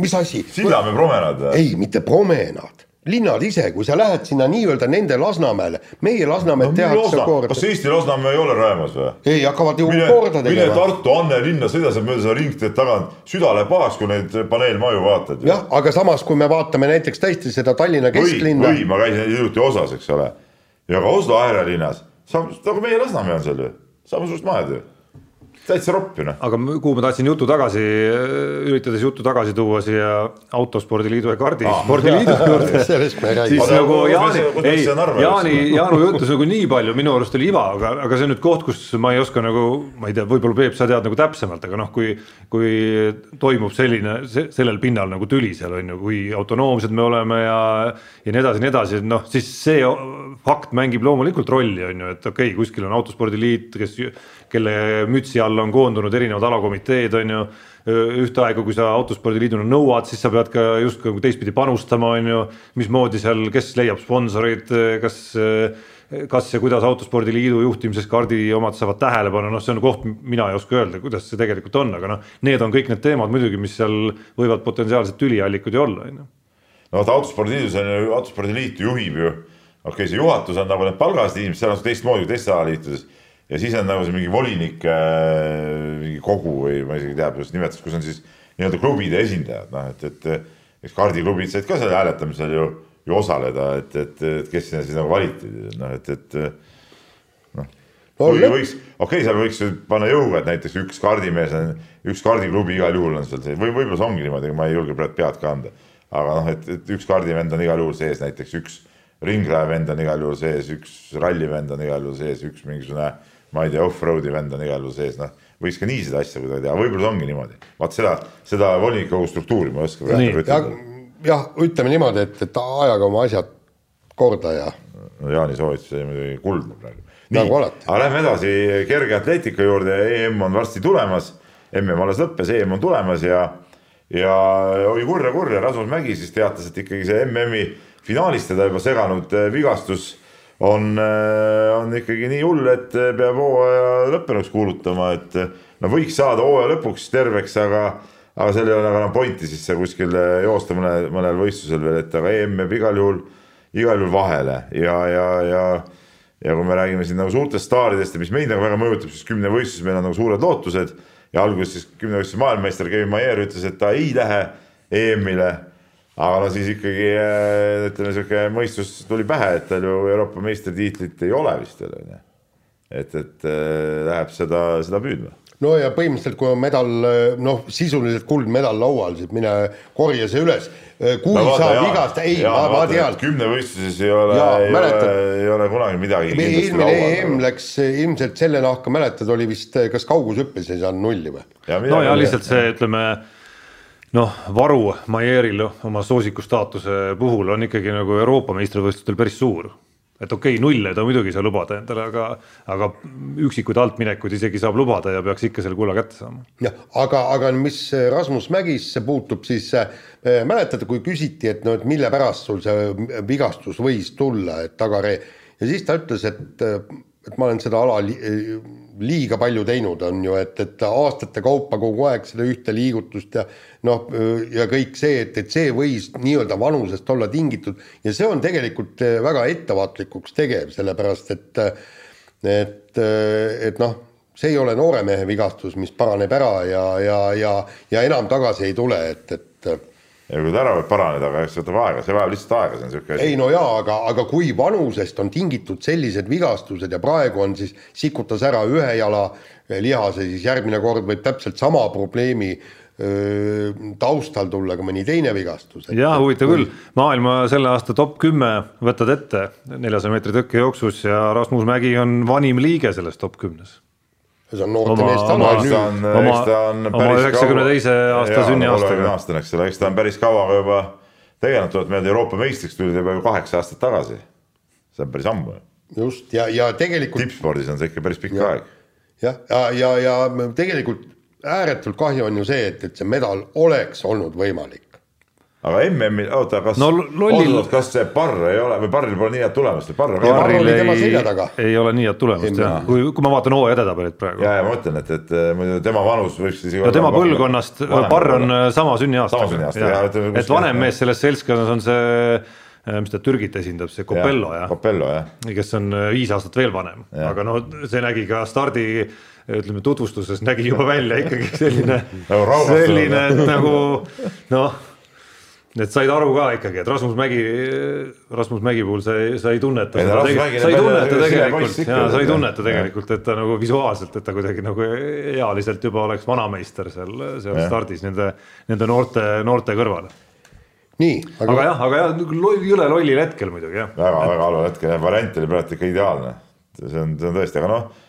mis asi? Sillamäe promenaad või? ei, mitte promenaad linnad ise, kui sa lähed sinna nii-öelda nende Lasnamäele, meie Lasnamäed no, tehakse Lasna... korda. kas Eesti Lasnamäe ei ole räämas või? ei, hakkavad ju mine, korda tegema. mine Tartu Anne linna, sõida seal mööda seda ringteed tagant, süda läheb pahaks, kui neid paneelmaju vaatad. jah, aga samas, kui me vaatame näiteks tõesti seda Tallinna kesklinna. või, või ma käisin hiljuti Osas, eks ole, ja ka Oslo äärelinnas, nagu meie Lasnamäe on seal ju, samasugused majad ju täitsa ropp ju noh. aga kuhu ma tahtsin jutu tagasi, üritades juttu tagasi tuua siia Autospordiliidu ja Kaardispordiliidu ah, [LAUGHS] juurde. Siis nagu Jaani, ei, Jaani, Jaanu jutus nagu nii palju minu arust oli iva, aga, aga see on nüüd koht, kus ma ei oska nagu, ma ei tea, võib-olla Peep, sa tead nagu täpsemalt, aga noh, kui, kui toimub selline, sellel pinnal nagu tüli seal on ju, kui autonoomsed me oleme ja, ja nii edasi, nii edasi, noh siis see fakt mängib loomulikult rolli, on ju, et okei okay,, kuskil on autospordiliit, kes kelle mütsi alla on koondunud erinevad alakomiteed, on ju. ühtaegu, kui sa autospordiliiduna nõuad, siis sa pead ka justkui teistpidi panustama, on ju. mismoodi seal, kes leiab sponsoreid, kas, kas ja kuidas autospordiliidu juhtimises kaardi omad saavad tähelepanu, noh, see on koht, mina ei oska öelda, kuidas see tegelikult on, aga noh. Need on kõik need teemad muidugi, mis seal võivad potentsiaalsed tüliallikud ju olla, on ju. no vot autospordiliidus on ju, autospordiliitu juhib ju okei okay,, see juhatus on nagu need palgalised inimesed, seal on teistmoodi kui teistes alaliitudes ja siis on nagu see mingi volinike mingi kogu või ma isegi ei tea, kuidas nimetada, kus on siis nii-öelda klubide esindajad, noh et, et eks kaardiklubid said ka seal hääletamisel ju, ju osaleda, et, et, et kes sinna siis nagu valiti, noh et, et noh. kuigi võiks, okei okay,, seal võiks panna jõuga, et näiteks üks kaardimees on, üks kaardiklubi igal juhul on seal sees või võib-olla see ongi niimoodi, ma ei julge praegu pead ka anda. aga noh, et, et üks kaardivend on igal juhul sees, näiteks üks ringraevend on igal juhul sees, üks rallivend on igal juhul sees, üks mingisugune ma ei tea, off-road'i vend on igal juhul sees, noh, võiks ka nii seda asja kuidagi teha, võib-olla ongi niimoodi. vaat seda, seda volinikukogu struktuuri ma ei oska praegu ütelda. jah, ütleme niimoodi, et, et ajaga oma asjad korda ja. no Jaani soovitus oli muidugi kuldne praegu. nagu, aga lähme edasi kerge atleetika juurde, EM on varsti tulemas. MM alles lõppes, EM on tulemas ja, ja oi kurja, kurja, Rasmus Mägi siis teatas, et ikkagi see MM-i finaalis teda juba seganud eh, vigastus äh, on ikkagi nii hull, et äh, peab hooaja lõppenuks kuulutama, et äh, no võiks saada hooaja lõpuks terveks, aga, aga seal ei ole enam pointi siis seal kuskil joosta mõnel, mõnel võistlusel veel, et aga EM jääb igal juhul, igal juhul vahele. Ja, ja, ja ja kui me räägime siin nagu suurtest staaridest ja mis meid nagu väga mõjutab, siis kümnevõistluses meil on nagu suured lootused. Ja alguses siis kümnevõistluse maailmameister Kevin Maier ütles, et ta ei lähe EM-ile aga no siis ikkagi äh, ütleme, sihuke mõistus tuli pähe, et tal ju Euroopa meistritiitlit ei ole vist veel onju. et, et äh, läheb seda, seda püüdma no ja põhimõtteliselt, kui on medal, noh, sisuliselt kuldmedal laual, siis mine korja see üles. kui no, vaata, saab igast, ei, ma, ma tean. kümnevõistluses ei ole, ei ole, ei ole kunagi midagi. eelmine EM läks ilmselt selle nahka, mäletad, oli vist, kas kaugushüppes ei saanud nulli või? no ja lihtsalt see, ütleme noh, varu Maieril oma soosiku staatuse puhul on ikkagi nagu Euroopa meistrivõistlustel päris suur. et okei okay,, nulle ta muidugi ei saa lubada endale, aga, aga üksikuid altminekuid isegi saab lubada ja peaks ikka selle kulla kätte saama. jah, aga, aga mis Rasmus Mägisse puutub, siis äh, mäletate, kui küsiti, et no et mille pärast sul see vigastus võis tulla, et tagare ja siis ta ütles, et, et ma olen seda ala liiga palju teinud on ju, et, et aastate kaupa kogu aeg seda ühte liigutust ja noh, ja kõik see, et, et see võis nii-öelda vanusest olla tingitud ja see on tegelikult väga ettevaatlikuks tegev, sellepärast et et, et noh, see ei ole noore mehe vigastus, mis paraneb ära ja, ja, ja, ja enam tagasi ei tule, et, et ja kui ta ära võib paraneda, aga eks see võtab aega, see vajab lihtsalt aega, see on niisugune asi. ei no jaa, aga, aga kui vanusest on tingitud sellised vigastused ja praegu on siis, sikutas ära ühe jala lihase, siis järgmine kord võib täpselt sama probleemi öö, taustal tulla ka mõni teine vigastus. jah, huvitav küll, maailma selle aasta top kümme võtad ette neljasaja meetri tõkkejooksus ja Rasmus Mägi on vanim liige selles top kümnes see on noorte meeste ala nüüd. oma, oma üheksakümne teise aasta sünniaastaga. aastane, eks ole, eks ta on päris kaua juba tegelenud, tuleb meelde Euroopa meistriks tuli ta juba kaheksa aastat tagasi. see on päris ammu. just ja, ja tegelikult. tippspordis on see ikka päris pikk ja, aeg. jah, ja, ja, ja, ja tegelikult ääretult kahju on ju see, et, et see medal oleks olnud võimalik aga MM-il, oota, kas no, lollil... kas see Parr ei ole või Parril pole nii head tulemust, Parr on Parril ei, ei ole nii head tulemust jah, kui, kui ma vaatan hooaja edetabelit praegu. ja, ja ma mõtlen, et, et muidu tema vanus võiks isegi no tema põlvkonnast, Parr on äh, sama sünniaastaga. Sünniaasta, et vanem mees selles seltskonnas on see äh, mis ta Türgit esindab, see Copello jah. Copello jah. kes on äh, viis aastat veel vanem, aga no see nägi ka stardi ütleme tutvustuses nägi juba välja ikkagi selline selline nagu noh et said aru ka ikkagi, et Rasmus Mägi, Rasmus Mägi puhul sa ei, sa ei tunneta seda tegelikult, sa ei tunneta tegelikult, jaa, sa ei tunneta tegelikult, et ta nagu visuaalselt, et ta kuidagi nagu ealiselt juba oleks vanameister seal, seal ja. stardis nende, nende noorte, noorte kõrval. nii, aga. aga jah, aga jah, jõle lollil hetkel muidugi jah. väga, väga halval hetkel, variant oli praegu ikka ideaalne. see on, see on tõesti, aga noh,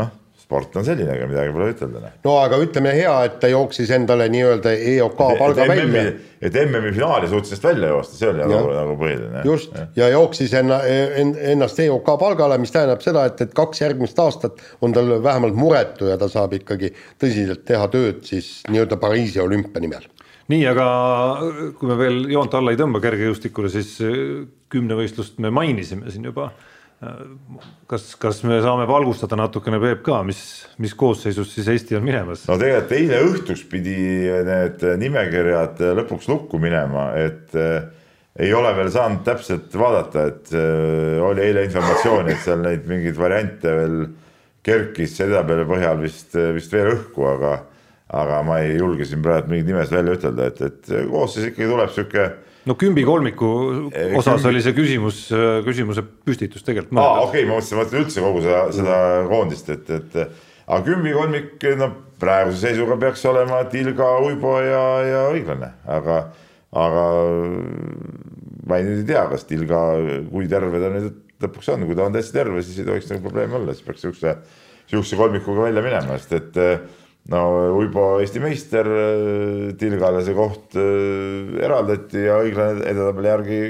noh sport on selline, ega midagi pole ütelda. Noh. no aga ütleme hea, et ta jooksis endale nii-öelda EOK palga et välja. et MM-i finaali suutis ennast välja joosta, see oli nagu, nagu põhiline. just ja, ja jooksis enna, en, ennast EOK palgale, mis tähendab seda, et, et kaks järgmist aastat on tal vähemalt muretu ja ta saab ikkagi tõsiselt teha tööd siis nii-öelda Pariisi olümpia nimel nii, aga kui me veel joont alla ei tõmba kergejõustikule, siis kümnevõistlust me mainisime siin juba kas, kas me saame valgustada natukene Peep ka, mis, mis koosseisus siis Eesti on minemas? no tegelikult eile õhtuks pidi need nimekirjad lõpuks lukku minema, et äh, ei ole veel saanud täpselt vaadata, et äh, oli eile informatsiooni, et seal neid mingeid variante veel kerkis edetabeli põhjal vist, vist veel õhku, aga, aga ma ei julge siin praegu mingeid nimesid välja ütelda, et, et koosseis ikkagi tuleb sihuke no kümbi kolmiku osas kümbi... oli see küsimus, küsimuse püstitus tegelikult. aa, okei okay,, ma mõtlesin, ma mõtlen üldse kogu seda, seda koondist, et, et aga kümbi kolmik, no praeguse seisuga peaks olema Tilga, Uibo ja, ja õiglane, aga, aga ma ei, nüüd ei tea, kas Tilga, kui terve ta nüüd lõpuks on, kui ta on täiesti terve, siis ei tohiks nagu probleemi olla, siis peaks siukse, siukse kolmikuga välja minema, sest et no Uibo Eesti meister, Tilgale see koht äh, eraldati ja õiglane edetabeli järgi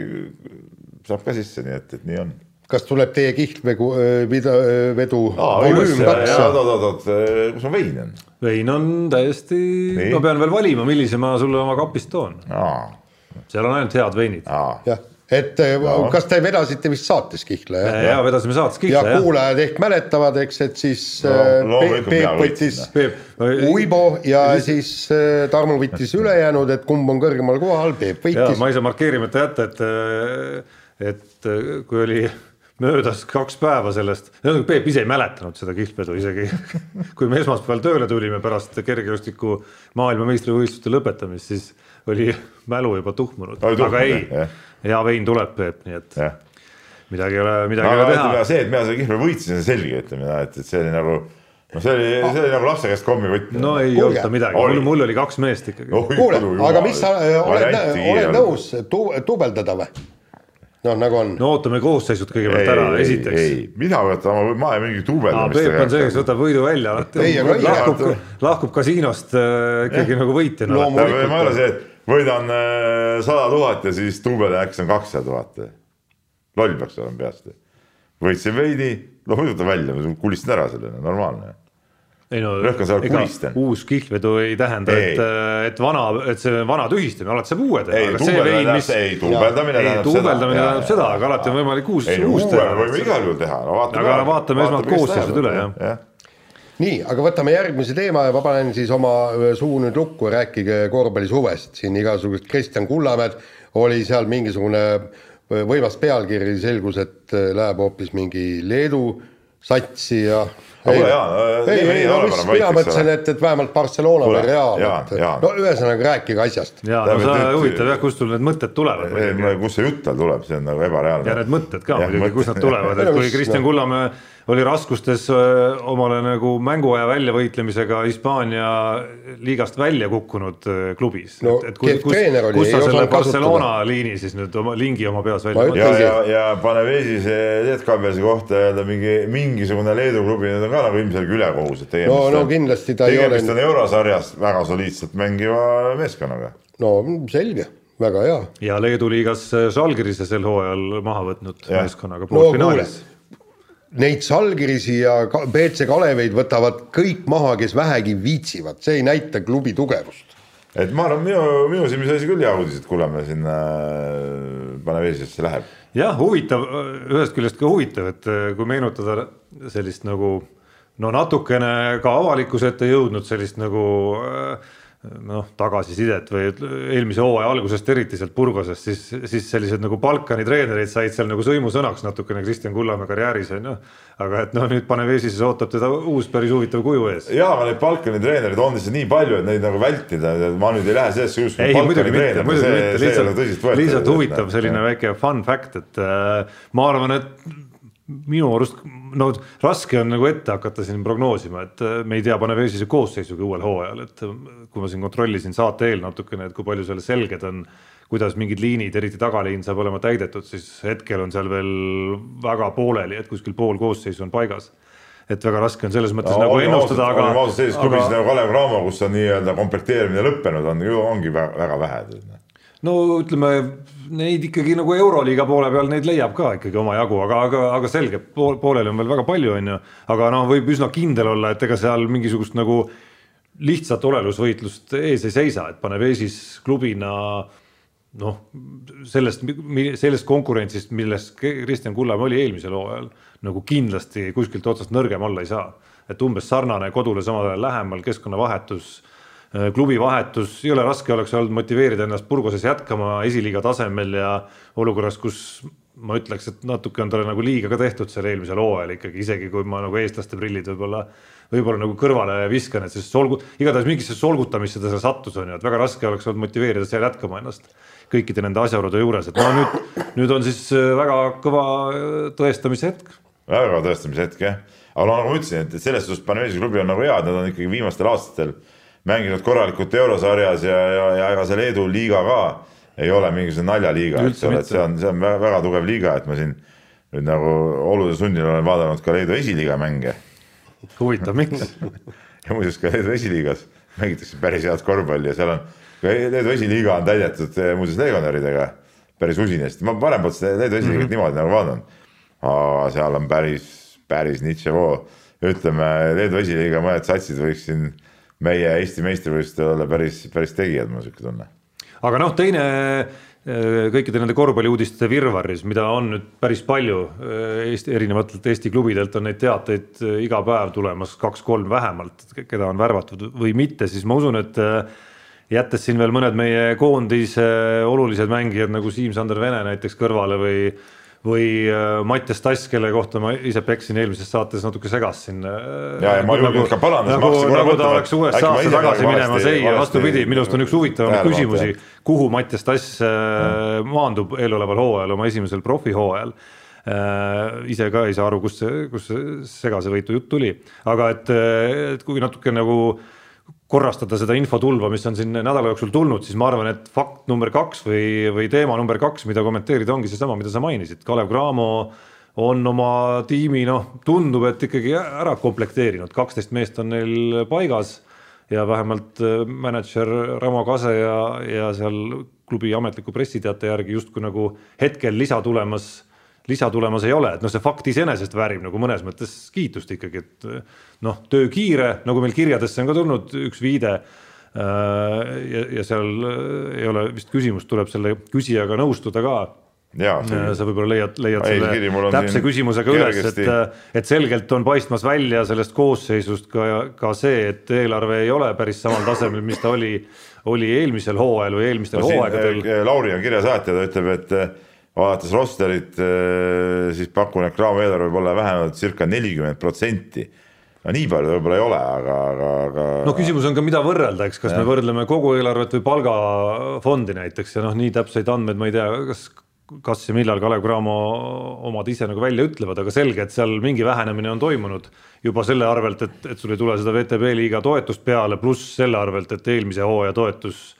saab ka sisse, nii et, et nii on. kas tuleb teie kihlvedu, vedu? oot, oot, oot, kus ma vein on? vein on täiesti, ma pean veel valima, millise ma sulle oma kapist toon. seal on ainult head veinid. jah et no. Eh, kas te vedasite vist saates Kihla jah? ja vedasime saates Kihla ja kuulajad ehk mäletavad, eks, et siis no, no, eh, Peep, Peep võttis Uibo ja siis eh, Tarmo võttis ülejäänud, et kumb on kõrgemal kohal, Peep võitis. ma ei saa markeerimata jätta, et, et kui oli möödas kaks päeva sellest, Peep ise ei mäletanud seda kihlvedu isegi [LAUGHS] kui me esmaspäeval tööle tulime pärast kergejõustiku maailmameistrivõistluste lõpetamist, siis oli mälu juba tuhmunud, aga ei, hea vein tuleb, Peep, nii et ja. midagi ei ole, midagi ei ole teha. see, et mina seda kihla võitsin, see selge, ütleme, et, et see oli nagu no see oli, see oli nagu lapse käest kommi võtmine. no ei olnud ta midagi, mul, mul oli kaks meest ikkagi kuule, aga mis sa oled, oled nõus tu, dubeldada või? noh, nagu on. no ootame koosseisud kõigepealt ära, esiteks. ei, mina võtan, ma ei mingi duubeldamist. Peep on see, kes võtab võidu välja alati. lahkub, lahkub kasiinost äh, ikkagi eh, nagu võitjana. ma ei ole see, et võidan äh, sada tuhat ja siis see on kakssada tuhat. loll peaks olema peast. võitsin veidi, noh võtan välja, kulistan ära selle, normaalne ei no ega uus kihlvedu ei tähenda, et, et vana, et see vana tühistamine, alati saab uue teha. ei, duubeldamine mis... tähendab seda. duubeldamine tähendab seda, aga alati on võimalik uus, uus teha. võime igal juhul teha aga vaatame esmalt koosseisud üle, jah ja. Nii, aga võtame järgmise teema ja ma panen siis oma äh, suu nüüd lukku, rääkige korvpallisuvest, siin igasugust Kristjan Kullamäed oli seal mingisugune äh, võimas pealkiri, selgus, et äh, läheb hoopis mingi Leedu satsi ja ei, ei, ei, no mis mina mõtlesin, et, et vähemalt Barcelona või Real, et no ühesõnaga rääkige asjast. ja no see huvitav jah, kust sul need mõtted tulevad. kust see jutt tal tuleb, see on nagu ebareaalne. ja need mõtted ka muidugi, kust nad tulevad, et kui Kristjan Kullamäe oli raskustes omale nagu mänguaja väljavõitlemisega Hispaania liigast välja kukkunud klubis no,. et, et kus, kus, kus sa selle Barcelona kasutada. liini siis nüüd oma lingi oma peas välja mõtled. ja, ja, ja pane Veesise Lietkabelsi kohta öelda mingi mingisugune Leedu klubi, need on ka nagu ilmselge ülekohus, et tegemist no, no, on, kindlasti ta tegemist on eurosarjas väga soliidselt mängiva meeskonnaga. no selge väga hea. ja Leedu liigas Žalgirise sel hooajal maha võtnud ja. meeskonnaga poolfinaalis no, neid Salgirisi ja BC Kaleveid võtavad kõik maha, kes vähegi viitsivad, see ei näita klubi tugevust. et ma arvan, minu, minu silmis oli see küll hea uudis, et Kullamäe sinna äh, Panevežisse läheb. jah, huvitav, ühest küljest ka huvitav, et äh, kui meenutada sellist nagu no natukene ka avalikkuse ette jõudnud sellist nagu äh, noh, tagasisidet või eelmise hooaja algusest eriti sealt Burgosest, siis, siis sellised nagu Balkani treenerid said seal nagu sõimusõnaks natukene Kristjan Kullamäe karjääris on ju. aga et noh, nüüd Panevesis ootab teda uus päris huvitav kuju ees. ja, aga neid Balkani treenereid on lihtsalt nii palju, et neid nagu vältida, ma nüüd ei lähe sellesse just. ei, muidugi mitte, muidugi mitte, lihtsalt, lihtsalt huvitav selline väike fun fact, et äh, ma arvan, et minu arust no raske on nagu ette hakata siin prognoosima, et äh, me ei tea Panevėžise koosseisugi uuel hooajal, et kui ma siin kontrollisin saate eel natukene, et kui palju seal selged on, kuidas mingid liinid, eriti tagaliin saab olema täidetud, siis hetkel on seal veel väga pooleli, et kuskil pool koosseisu on paigas et väga raske on selles mõttes no, nagu ennustada, aga. ausalt sellises klubis aga... nagu Kalev Cramo, kus on nii-öelda komplekteerimine lõppenud, on ju, ongi väga, väga vähe. no ütleme neid ikkagi nagu Euroliiga poole peal, neid leiab ka ikkagi omajagu, aga, aga, aga selge, pooleli on veel väga palju, on ju. aga noh, võib üsna kindel olla, et ega seal mingisugust nagu lihtsat olelusvõitlust ees ei seisa, et Panevežis klubina noh, sellest, sellest konkurentsist, milles Kristjan Kullamäe oli eelmisel hooajal, nagu kindlasti kuskilt otsast nõrgem olla ei saa. et umbes sarnane kodule samal ajal lähemal keskkonnavahetus Äh, klubi vahetus, jõle raske oleks olnud motiveerida ennast Burgoses jätkama esiliiga tasemel ja olukorras, kus ma ütleks, et natuke on talle nagu liiga ka tehtud seal eelmisel hooajal ikkagi, isegi kui ma nagu eestlaste prillid võib-olla, võib-olla nagu kõrvale viskan, et siis solgu-, igatahes mingisse solgutamisse ta seal sattus, on ju, et väga raske oleks olnud motiveerida seal jätkama ennast kõikide nende asjaolude juures, et no nüüd, nüüd on siis äh, väga kõva äh, tõestamise hetk. väga kõva tõestamise hetk jah, aga nagu ma ütlesin, et selles suhtes Paneveži klubi on nagu hea, et nad on ikkagi viimastel aastatel mänginud korralikult eurosarjas ja, ja, ja ega see Leedu liiga ka ei ole mingisugune naljaliiga, eks ole, et see on, see on väga, väga tugev liiga, et ma siin nüüd nagu olude sunnil olen vaadanud ka Leedu esiliiga mänge. huvitav, miks ja muuseas ka Leedu esiliigas mängitakse päris head korvpalli ja seal on, Leedu esiliiga on täidetud eh, muuseas legionäridega päris usinasti, ma parempoolset Leedu esiliigat mm -hmm. niimoodi nagu vaatan. aga seal on päris, päris nitševoo, ütleme Leedu esiliiga mõned satsid võiks siin meie Eesti meistrivõistlustel olla päris, päris tegijad, mul on sihuke tunne. Aga noh, teine äh, kõikide nende korvpalliuudiste virvarris, mida on nüüd päris palju äh, Eesti erinevatelt Eesti klubidelt on neid teateid äh, iga päev tulemas kaks-kolm vähemalt, keda on värvatud või mitte, siis ma usun, et jättes siin veel mõned meie koondise olulised mängijad nagu Siim-Sander Vene näiteks kõrvale või või äh, Mattias Tass, kelle kohta ma ise peksin eelmises saates natuke segasin. Äh, ja, ja ma julgen nagu, ka parandas. nagu, nagu ta oleks USA-sse tagasi minemas, ei, vastupidi, minu arust on üks huvitavamaid küsimusi, kuhu Mattias Tass äh, maandub eeloleval hooajal, oma esimesel profihooajal ise ka ei saa aru, kust see, kust see segasevõitu jutt tuli, aga et, et kui natuke nagu äh, korrastada seda infotulva, mis on siin nädala jooksul tulnud, siis ma arvan, et fakt number kaks või, või teema number kaks, mida kommenteerida, ongi seesama, mida sa mainisid, Kalev Cramo on oma tiimi noh, tundub, et ikkagi ära komplekteerinud, kaksteist meest on neil paigas ja vähemalt äh, mänedžer Ramo Kase ja, ja seal klubi ametliku pressiteate järgi justkui nagu hetkel lisa tulemas lisa tulemas ei ole, et noh, see fakt iseenesest väärib nagu mõnes mõttes kiitust ikkagi, et noh, töö kiire, nagu meil kirjadesse on ka tulnud üks viide. Äh, ja, ja seal ei ole vist küsimust, tuleb selle küsijaga nõustuda ka. sa võib-olla leiad, leiad Ei, selle täpse küsimusega kergesti. üles, et, et selgelt on paistmas välja sellest koosseisust ka, ka see, et eelarve ei ole päris samal tasemel, mis ta oli, oli eelmisel hooajal või eelmistel no, hooaegadel. Eh, Lauri on kirjasaatja, ta ütleb, et eh, vaadates rosterit, eh, siis pakun, et Cramo eelarve võib olla vähenenud circa nelikümmend protsenti no nii palju võib-olla ei ole, aga, aga, aga. no küsimus on ka, mida võrrelda, eks, kas ja. me võrdleme kogu eelarvet või palgafondi näiteks ja noh, nii täpseid andmeid ma ei tea, kas kas ja millal Kalev Cramo omad ise nagu välja ütlevad, aga selge, et seal mingi vähenemine on toimunud juba selle arvelt, et, et sul ei tule seda VTB liiga toetust peale, pluss selle arvelt, et eelmise hooaja toetus äh,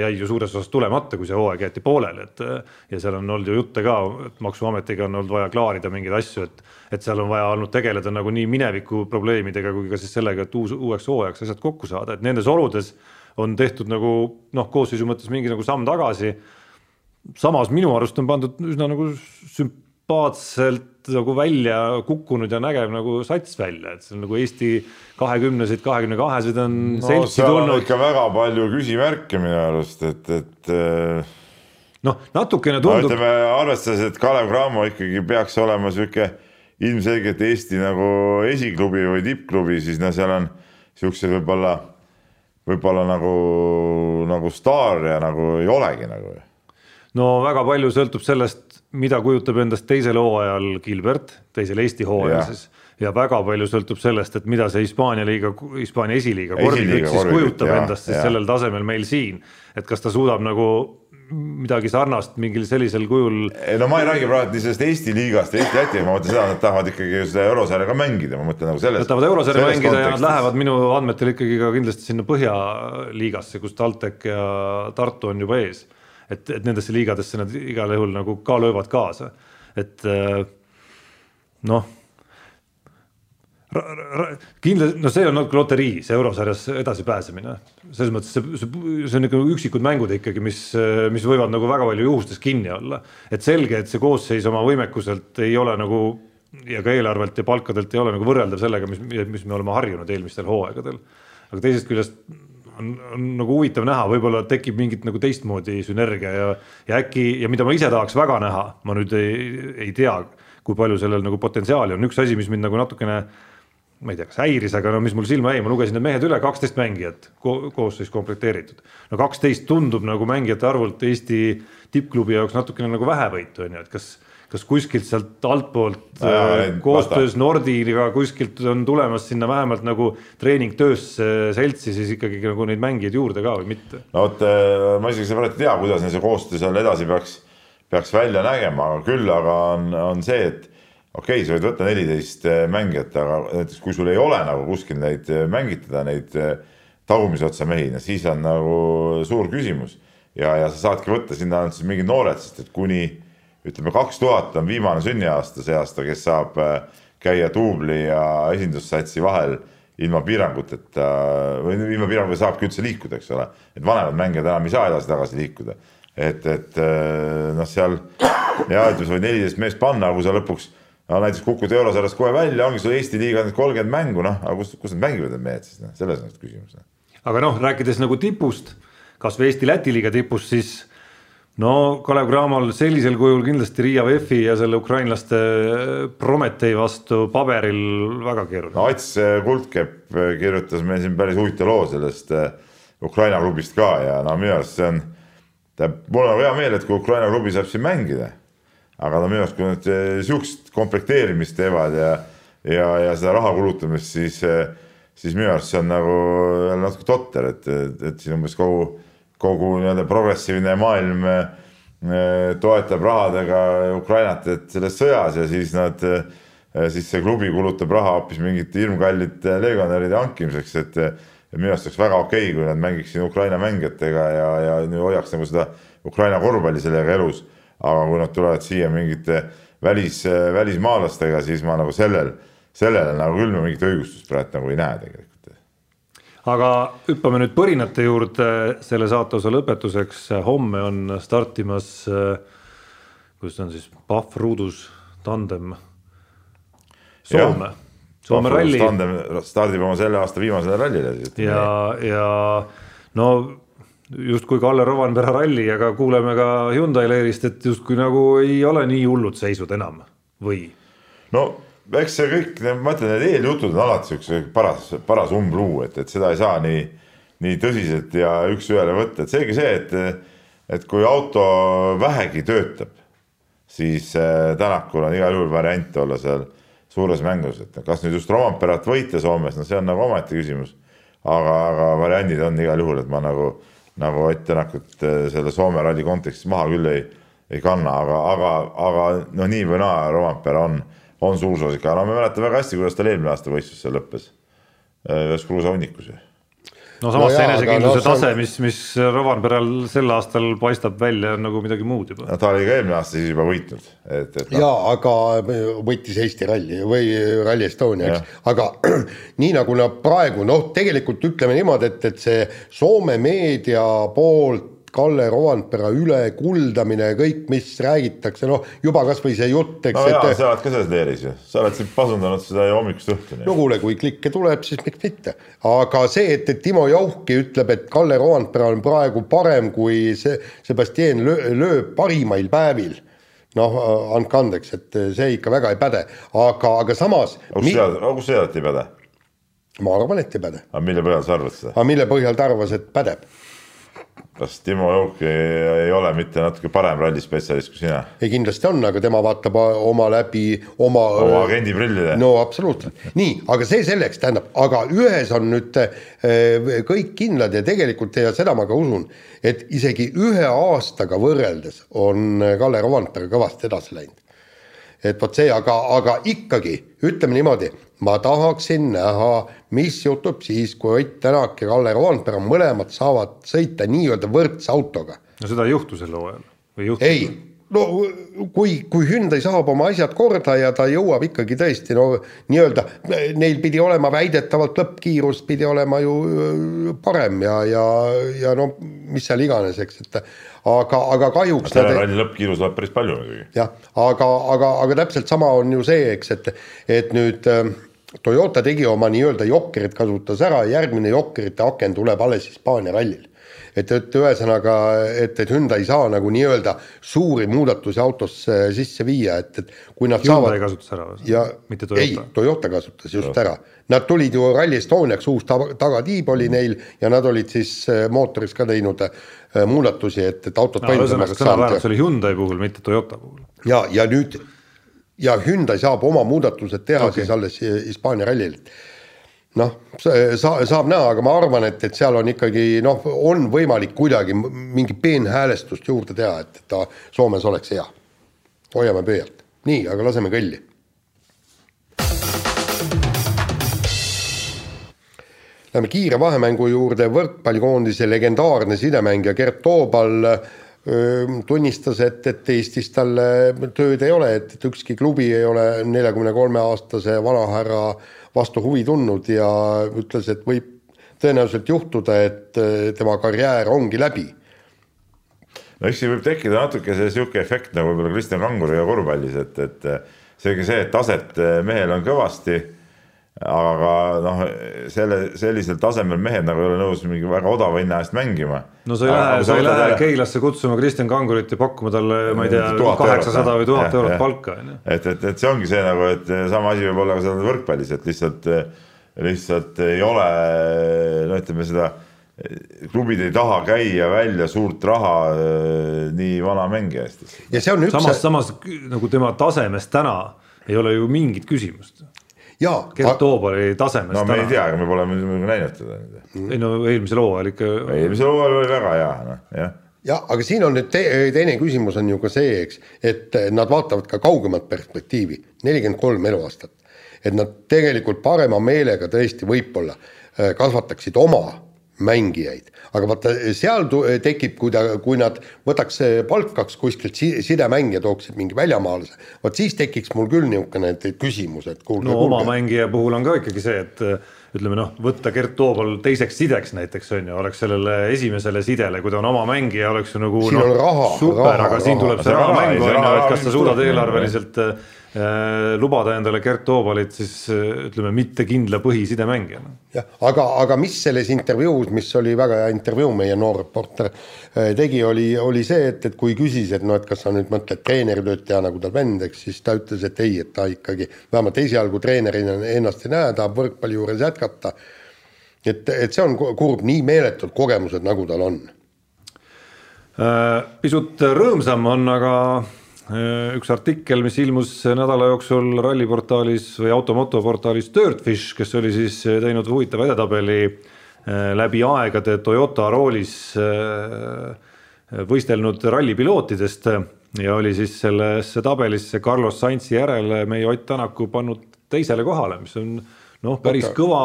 jäi ju suures osas tulemata, kui see hooaeg jäeti pooleli, et ja seal on olnud ju jutte ka, et maksuametiga on olnud vaja klaarida mingeid asju, et et seal on vaja olnud tegeleda nagu nii mineviku probleemidega kui ka siis sellega, et uus, uueks hooajaks asjad kokku saada, et nendes oludes on tehtud nagu noh, koosseisu mõttes mingi nagu samm tagasi. Samas minu arust on pandud üsna nagu sümpaatselt nagu välja kukkunud ja nägev nagu sats välja, et see on nagu Eesti kahekümneseid, kahekümne kaheseid on no, seltsi tulnud. ikka väga palju küsimärke minu arust, et, et. Äh, noh, natukene tundub no,. ütleme arvestades, et Kalev Cramo ikkagi peaks olema sihuke ilmselgelt Eesti nagu esiklubi või tippklubi, siis no seal on siuksed võib-olla, võib-olla nagu, nagu staar ja nagu ei olegi nagu no väga palju sõltub sellest, mida kujutab endast teisel hooajal Gilbert, teisel Eesti hooajal siis ja väga palju sõltub sellest, et mida see Hispaania liiga, Hispaania esiliiga korvpall siis kujutab ja, endast siis ja. sellel tasemel meil siin. et kas ta suudab nagu midagi sarnast mingil sellisel kujul. no ma ei räägi praegu nii sellest Eesti liigast, Eesti-Läti, ma mõtlen seda, nad tahavad ikkagi seda eurosarja ka mängida, ma mõtlen nagu selles. Nad tahavad eurosarja mängida kontekstis. ja nad lähevad minu andmetel ikkagi ka kindlasti sinna Põhjaliigasse, kus TalTech ja Tartu on juba ees et, et nendesse liigadesse nad igal juhul nagu ka löövad kaasa, et äh, noh kindlasti, no see on natuke loterii, see eurosarjas edasipääsemine. selles mõttes see, see, see on ikka üksikud mängud ikkagi, mis, mis võivad nagu väga palju juhustes kinni olla. et selge, et see koosseis oma võimekuselt ei ole nagu ja ka eelarvelt ja palkadelt ei ole nagu võrreldav sellega, mis, mis me oleme harjunud eelmistel hooaegadel. aga teisest küljest on, on nagu huvitav näha, võib-olla tekib mingit nagu teistmoodi sünergia ja, ja äkki ja mida ma ise tahaks väga näha, ma nüüd ei, ei tea, kui palju sellel nagu potentsiaali on, üks asi, mis mind nagu natukene ma ei tea, kas häiris, aga no mis mul silma jäi, ma lugesin need mehed üle, kaksteist mängijat ko koosseis komplekteeritud. no kaksteist tundub nagu mängijate arvult Eesti tippklubi jaoks natukene nagu vähevõitu on ju, et kas kas kuskilt sealt altpoolt äh, koostöös Nordiga kuskilt on tulemas sinna vähemalt nagu treeningtöösse seltsi siis ikkagi nagu neid mängijaid juurde ka või mitte? no vot, äh, ma isegi ei tea, kuidas see koostöö seal edasi peaks, peaks välja nägema, küll aga on, on see, et okei okay,, sa võid võtta neliteist äh, mängijat, aga näiteks kui sul ei ole nagu kuskil neid mängitada, neid tagumise otsa mehi, siis on nagu suur küsimus ja, ja sa saadki võtta sinna siis mingid noored, sest et kuni ütleme, kaks tuhat on viimane sünniaasta see aasta, kes saab äh, käia duubli ja esindussatsi vahel ilma piiranguteta või ilma piiranguteta saabki üldse liikuda, eks ole. et vanemad mängijad enam ei saa edasi-tagasi liikuda. et, et äh, noh, seal ja ütleme, sa võid neliteist meest panna, kui sa lõpuks no näiteks kukud eurosarjast kohe välja, ongi sul Eesti liiga need kolmkümmend mängu, noh, aga kus, kus need mängivad need mehed siis, noh, selles on küsimus. Noh. aga noh, rääkides nagu tipust, kasvõi Eesti-Läti liiga tipust, siis no Kalev Cramol sellisel kujul kindlasti Riia VEF-i ja selle ukrainlaste Prometee vastu paberil väga keeruline. no Ats Kuldkepp kirjutas meil siin päris huvitava loo sellest Ukraina klubist ka ja no minu arust see on, tähendab, mul on hea meel, et kui Ukraina klubi saab siin mängida. aga no minu arust, kui nad sihukest komplekteerimist teevad ja, ja, ja seda raha kulutamist, siis, siis minu arust see on nagu natuke totter, et, et, et siin umbes kogu kogu nii-öelda progressiivne maailm eh, toetab rahadega Ukrainat, et selles sõjas ja siis nad, eh, siis see klubi kulutab raha hoopis mingite hirmkallite legionäride hankimiseks, et minu arust oleks väga okei okay,, kui nad mängiksid Ukraina mängijatega ja, ja hoiaks nagu seda Ukraina korvpalli sellega elus. aga kui nad tulevad siia mingite välis, välismaalastega, siis ma nagu sellel, sellele nagu küll mingit õigustust praegu nagu ei näe tegelikult aga hüppame nüüd põrinate juurde selle saateosa lõpetuseks. homme on startimas, kuidas see on siis, Pahv, Ruudus, tandem Soome. Soome ralli. tandem stardib oma selle aasta viimasele rallile. ja, ja no justkui Kalle Rovanpera ralli, aga kuuleme ka Hyundai leerist, et justkui nagu ei ole nii hullud seisud enam või? no eks see kõik, ma ütlen, need eeljutud on alati siukse paras, paras umbluu, et, et seda ei saa nii, nii tõsiselt ja üks-ühele võtta, et seegi see, et, et kui auto vähegi töötab, siis äh, Tänakul on igal juhul variant olla seal suures mängus, et kas nüüd just Romperat võita Soomes, no see on nagu omaette küsimus. aga, aga variandid on igal juhul, et ma nagu, nagu Ott Tänakut äh, selle Soome ralli kontekstis maha küll ei, ei kanna, aga, aga, aga no nii või naa, Rompera on on suursoosik, aga no ma mäletan väga hästi, kuidas tal eelmine aasta võistlus seal lõppes. Äh, ühes kruusahunnikus ju no samas no see enesekindluse no, tase, mis, mis Rovanperal sel aastal paistab välja, on nagu midagi muud juba. no ta oli ka eelmine aasta siis juba võitnud, et, et no.. jaa, aga võitis Eesti ralli või Rally Estonia, eks, aga [CLEARS THROAT] nii nagu nad praegu noh, tegelikult ütleme niimoodi, et, et see Soome meedia poolt Kalle Rovanpera ülekuldamine ja kõik, mis räägitakse, noh juba kasvõi see jutt, eks. no jaa et..., sa oled ka selles leeris ju, sa oled siin pasundanud seda ju hommikust õhtuni. no kuule, kui klikke tuleb, siis miks mitte. aga see, et, et Timo Jauhki ütleb, et Kalle Rovanpera on praegu parem kui see Sebastian lööb parimail päevil noh, andke andeks, et see ikka väga ei päde, aga, aga samas. kus mi... sa, kus tead, et ei päde? ma arvan, et ei päde. aga mille põhjal sa arvad seda? aga mille põhjal ta arvas, et pädeb? Kas Timo Juuk ei, ole mitte natuke parem rallispetsialist kui sina? ei, kindlasti on, aga tema vaatab oma läbi oma. oma agendi prillide. no absoluutselt, nii, aga see selleks, tähendab, aga ühes on nüüd äh, kõik kindlad ja tegelikult ja seda ma ka usun, et isegi ühe aastaga võrreldes on Kalle Rovanpera kõvasti edasi läinud et vot see, aga, aga ikkagi ütleme niimoodi, ma tahaksin näha, mis juhtub siis, kui Ott Tänak ja Kalle Roandpera mõlemad saavad sõita nii-öelda võrdse autoga. no seda ei juhtu sel hooajal või juhtub? ei, no kui, kui Hyundai saab oma asjad korda ja ta jõuab ikkagi tõesti no nii-öelda, neil pidi olema väidetavalt lõppkiirus pidi olema ju parem ja, ja, ja no mis seal iganes, eks, et aga, aga kahjuks. selle ralli lõppkiirus läheb päris palju muidugi. jah, aga, aga, aga täpselt sama on ju see, eks, et, et nüüd äh, Toyota tegi oma nii-öelda jokkerit, kasutas ära, järgmine jokkerite aken tuleb alles Hispaania rallil et, et ühesõnaga, et, et Hyundai ei saa nagu nii-öelda suuri muudatusi autosse sisse viia, et, et kui nad Hyundai saavad. kasutas ära ja mitte Toyota? ei, Toyota kasutas just Toyota. ära. Nad tulid ju Rally Estoniaks, uus tagatiib oli neil ja nad olid siis äh, mootoris ka teinud äh, muudatusi, et, et autot no, võimsamaks saanud. see oli Hyundai puhul, mitte Toyota puhul. ja, ja nüüd ja Hyundai saab oma muudatused teha okay. siis alles Hispaania rallil noh, sa-, saab näha, aga ma arvan, et, et seal on ikkagi noh, on võimalik kuidagi mingi peenhäälestust juurde teha, et ta Soomes oleks hea. hoiame pöialt. nii, aga laseme kõlli. Läheme kiire vahemängu juurde, võrkpallikoondise legendaarne sidemängija Gert Toobal tunnistas, et, et Eestis talle tööd ei ole, et, et ükski klubi ei ole neljakümne kolme aastase vanahärra äh, vastu huvi tundnud ja ütles, et võib tõenäoliselt juhtuda, et eh, tema karjäär ongi läbi. no eks siin võib tekkida natuke see sihuke efekt nagu võib-olla Kristjan Kanguriga korvpallis, et, et seegi see, et taset eh, mehel on kõvasti aga noh, selle, sellisel tasemel mehed nagu ei ole nõus mingi väga odava hinna eest mängima. no sa ei lähe, sa ei lähe jälle... Keilasse kutsuma Kristjan Kangurit ja pakkuma talle, ma ei tea, kaheksasada või tuhat eurot palka, on ju. et, et, et see ongi see nagu, et sama asi võib olla ka seal võrkpallis, et lihtsalt, lihtsalt ei ole, no ütleme seda, klubid ei taha käia välja suurt raha nii vana mängija eest. ja see on üks samas, samas nagu tema tasemest täna ei ole ju mingit küsimust jaa. Gert Toobali tasemest. no me täna. ei tea, aga me pole näinud teda. ei no eelmisel hooajal ikka. eelmisel hooajal oli väga hea, noh, jah jah, aga siin on nüüd te teine küsimus on ju ka see, eks, et nad vaatavad ka kaugemat perspektiivi, nelikümmend kolm eluaastat. et nad tegelikult parema meelega tõesti võib-olla äh, kasvataksid oma mängijaid, aga vaata seal tekib, kui ta, kui nad võtaks, palkaks kuskilt sidemängija, tooksid mingi väljamaalase, vot siis tekiks mul küll niisugune küsimus, et kuulge. no kuulge. oma mängija puhul on ka ikkagi see, et ütleme noh, võtta Gert Toobal teiseks sideks näiteks on ju, oleks sellele esimesele sidele, kui ta on oma mängija, oleks ju nagu Siin on raha, super, raha, aga siin raha. tuleb see raha raha- mängu on ju, raha et kas sa suudad eelarveliselt äh, lubada endale Gert Toobalit siis äh, ütleme, mitte kindla põhisidemängijana. jah, aga, aga mis selles intervjuus, mis oli väga hea intervjuu, meie noor reporter äh, tegi, oli, oli see, et, et kui küsis, et noh, et kas sa nüüd mõtled treeneritööd teha nagu tal vend, eks siis ta ütles, et ei, et ta ikkagi vähemalt esialgu treenerina ennast ei näe, tahab võrkpalli juures jätkata. et, et see on ku- kurb, nii meeletud kogemused, nagu tal on. Äh, pisut rõõmsam on aga äh, üks artikkel, mis ilmus nädala jooksul ralliportaalis või automoto portaalis Dirtfish, kes oli siis teinud huvitava edetabeli äh, läbi aegade Toyota roolis äh, võistelnud rallipilootidest ja oli siis sellesse tabelisse Carlos Sainzi järele meie Ott Tänaku pannud teisele kohale, mis on noh, päris Oota. kõva,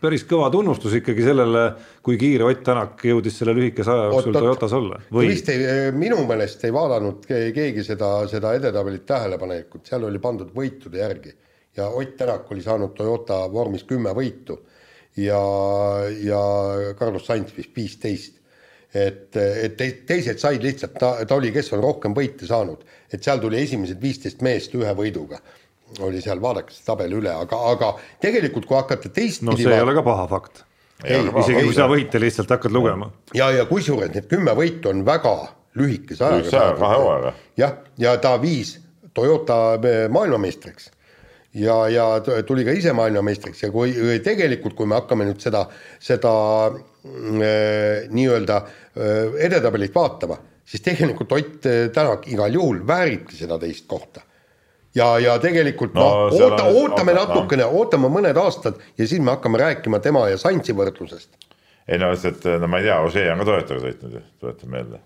päris kõva tunnustus ikkagi sellele, kui kiire Ott Tänak jõudis selle lühikese aja jooksul. Toyotas olla. vist ei, minu meelest ei vaadanud ke- keegi seda, seda edetabelit tähelepanelikult, seal oli pandud võitude järgi ja Ott Tänak oli saanud Toyota vormis kümme võitu ja, ja Carlos Sainz vist viisteist. et, et te- teised said lihtsalt, ta, ta oli, kes on rohkem võite saanud, et seal tuli esimesed viisteist meest ühe võiduga oli seal, vaadake see tabel üle, aga, aga tegelikult, kui hakata teistpidi no see ei ole ka paha fakt. Ei, isegi kui sa võite lihtsalt hakkad lugema. ja, ja kusjuures need kümme võitu on väga lühikese ajaga Lühikese ajaga, kahe hooajaga. jah, ja ta viis Toyota eh, maailmameistriks ja, ja tuli ka ise maailmameistriks ja kui tegelikult, kui me hakkame nüüd seda, seda mm, eh, nii-öelda eh, edetabelit vaatama, siis tegelikult Ott Tänak igal juhul vääribki seda teist kohta. Ja, ja tegelikult No noh, seal oota, on- ootame oota, natukene, ootame mõned aastad ja siis me hakkame rääkima tema ja Saintsi võrdlusest. ei no lihtsalt, no ma ei tea, Ožee on ka Toyotaga sõitnud ju, tuletan meelde.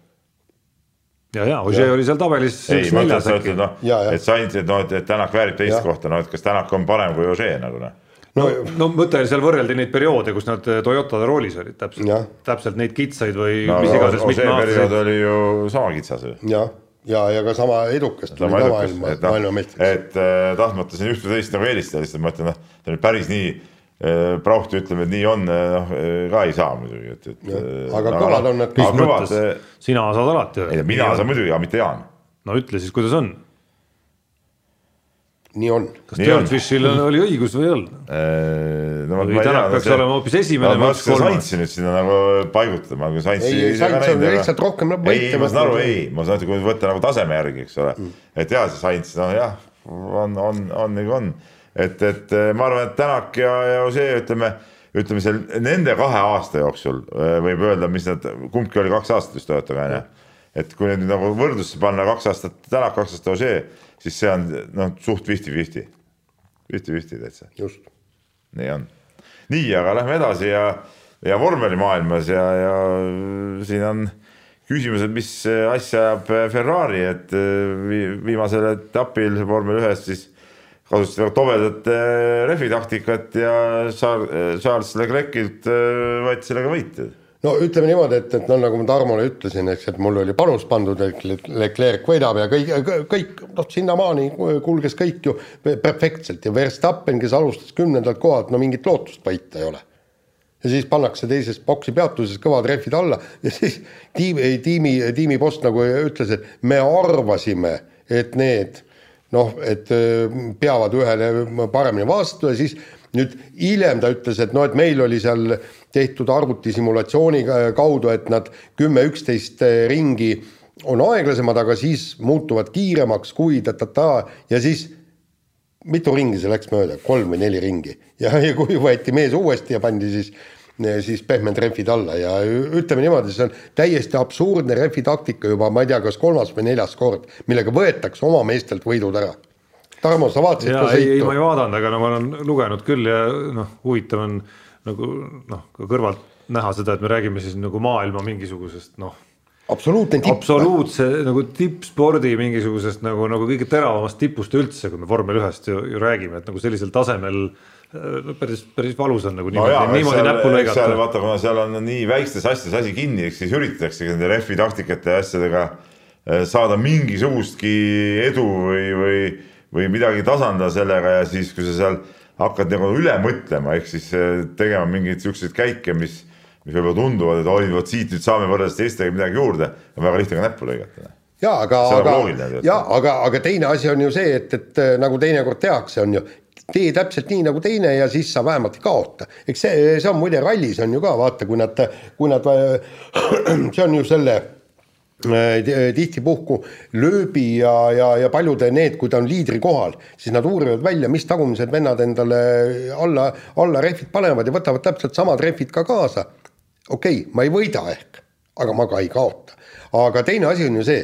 ja, ja Ožee oli seal tabelis üks neljas äkki et. noh ja. et Sainz, et noh, et Tänak väärib teist Ja. kohta, no et kas Tänak on parem kui Ožee nagu noh. no, no mõte oli seal võrreldi neid perioode, kus nad Toyotade roolis olid täpselt, täpselt neid kitsaid või no mis iganes Ožee periood oli ju sama kitsas ju. jah, ja, ja ka sama edukas tuli ka maailma, et noh, maailmameistriks. et äh, tahtmata siin üht või teist nagu eelistada, lihtsalt ma ütlen, noh, ta nüüd päris nii äh, Prauhti ütleme, et nii on, noh äh, ka ei saa muidugi, et, et. aga kõvad on nad kõik. sina saad alati ei no mina saan muidugi, aga mitte Jaan. no ütle siis, kuidas on. Nii on. kas Nii on. Dirtfishil oli õigus või ei olnud? Äh, no Või Tänak peaks olema hoopis esimene ma või oskasin kolmas? Saintsi nüüd sinna nagu paigutada, ma küll Saintsi Ei, Saints on aga- lihtsalt rohkem ei, võite ei ma saan aru, ei, ma saan aru, kui võtta nagu taseme järgi, eks ole mm., et jaa, see Saints, noh jah, on, on, on nagu on, et, et eh, ma arvan, et Tänak ja, ja see ütleme, ütleme seal nende kahe aasta jooksul eh, võib öelda, mis nad, kumbki oli kaks aastat vist Toyotaga onju. et kui nüüd nagu võrdlusse panna kaks aastat Tänak, kaks aastat Ožee, siis see on noh, suht fifty-fifty, fifty-fifty täitsa just. nii on. nii, aga lähme edasi ja, ja vormelimaailmas ja, ja siin on küsimused, mis asja ajab Ferrari, et vi- viimasel etapil vormel ühes siis kasutasid väga tobedat eh, rehvitaktikat ja Charles Charles Leclerc'ilt võeti sellega võit no ütleme niimoodi, et, et no nagu ma Tarmole ütlesin, eks, et mul oli panus pandud, et Le- Leclerc võidab ja kõik, kõik noh, sinnamaani kulges kõik ju perfektselt ja Verstappen, kes alustas kümnendalt kohalt, no mingit lootust võita ei ole. ja siis pannakse teises boksi peatuses kõvad rehvid alla ja siis tiimi, tiimi, tiimipost nagu ütles, et me arvasime, et need noh, et öö, peavad ühele paremini vastu ja siis nüüd hiljem ta ütles, et noh, et meil oli seal tehtud arvutisimulatsiooni ka- kaudu, et nad kümme-üksteist ringi on aeglasemad, aga siis muutuvad kiiremaks, kui ta-ta-ta ja siis mitu ringi see läks mööda, kolm või neli ringi. [LAUGHS] Ja, ja kui võeti mees uuesti ja pandi siis siis pehmed rehvid alla. Ja ütleme niimoodi, see on täiesti absurdne rehvitaktika juba, ma ei tea, kas kolmas või neljas kord, millega võetakse oma meestelt võidud ära. Tarmo, sa vaatasid ja ka ei, ei sõitu? ma ei vaadanud, aga no ma olen lugenud küll ja noh, huvitav on nagu noh, ka kõrvalt näha seda, et me räägime siis nagu maailma mingisugusest noh, absoluutne tipp. absoluutse nagu tippspordi mingisugusest nagu, nagu kõige teravamast tipust üldse, kui me vormel ühest ju, ju räägime, et nagu sellisel tasemel äh, päris, päris valus on nagu no niimoodi, eks niimoodi seal, näppu lõigata seal vaata, kuna seal on nii väikstes asjades asi kinni, eks siis üritataksegi nende rehvi taktikate ja asjadega eh, saada mingisugustki edu või, või, või midagi tasandada sellega ja siis, kui sa seal hakkad nagu üle mõtlema, ehk siis äh, tegema mingeid siukseid käike, mis, mis võib-olla tunduvad, et oi, vot siit nüüd saame võrreldes teistega midagi juurde, on väga lihtne ka näppu lõigata ja aga, aga, ja aga, aga teine asi on ju see, et, et nagu teinekord tehakse, on ju, tee täpselt nii nagu teine ja siis sa vähemalt ei kaota. eks see, see on muide rallis on ju ka, vaata, kui nad, kui nad, [CLEARS THROAT] see on ju selle äh, tihtipuhku lööbi ja, ja, ja paljude need, kui ta on liidri kohal, siis nad uurivad välja, mis tagumised vennad endale alla, alla rehvid panevad ja võtavad täpselt samad rehvid ka kaasa. okei okay,, ma ei võida ehk, aga ma ka ei kaota. aga teine asi on ju see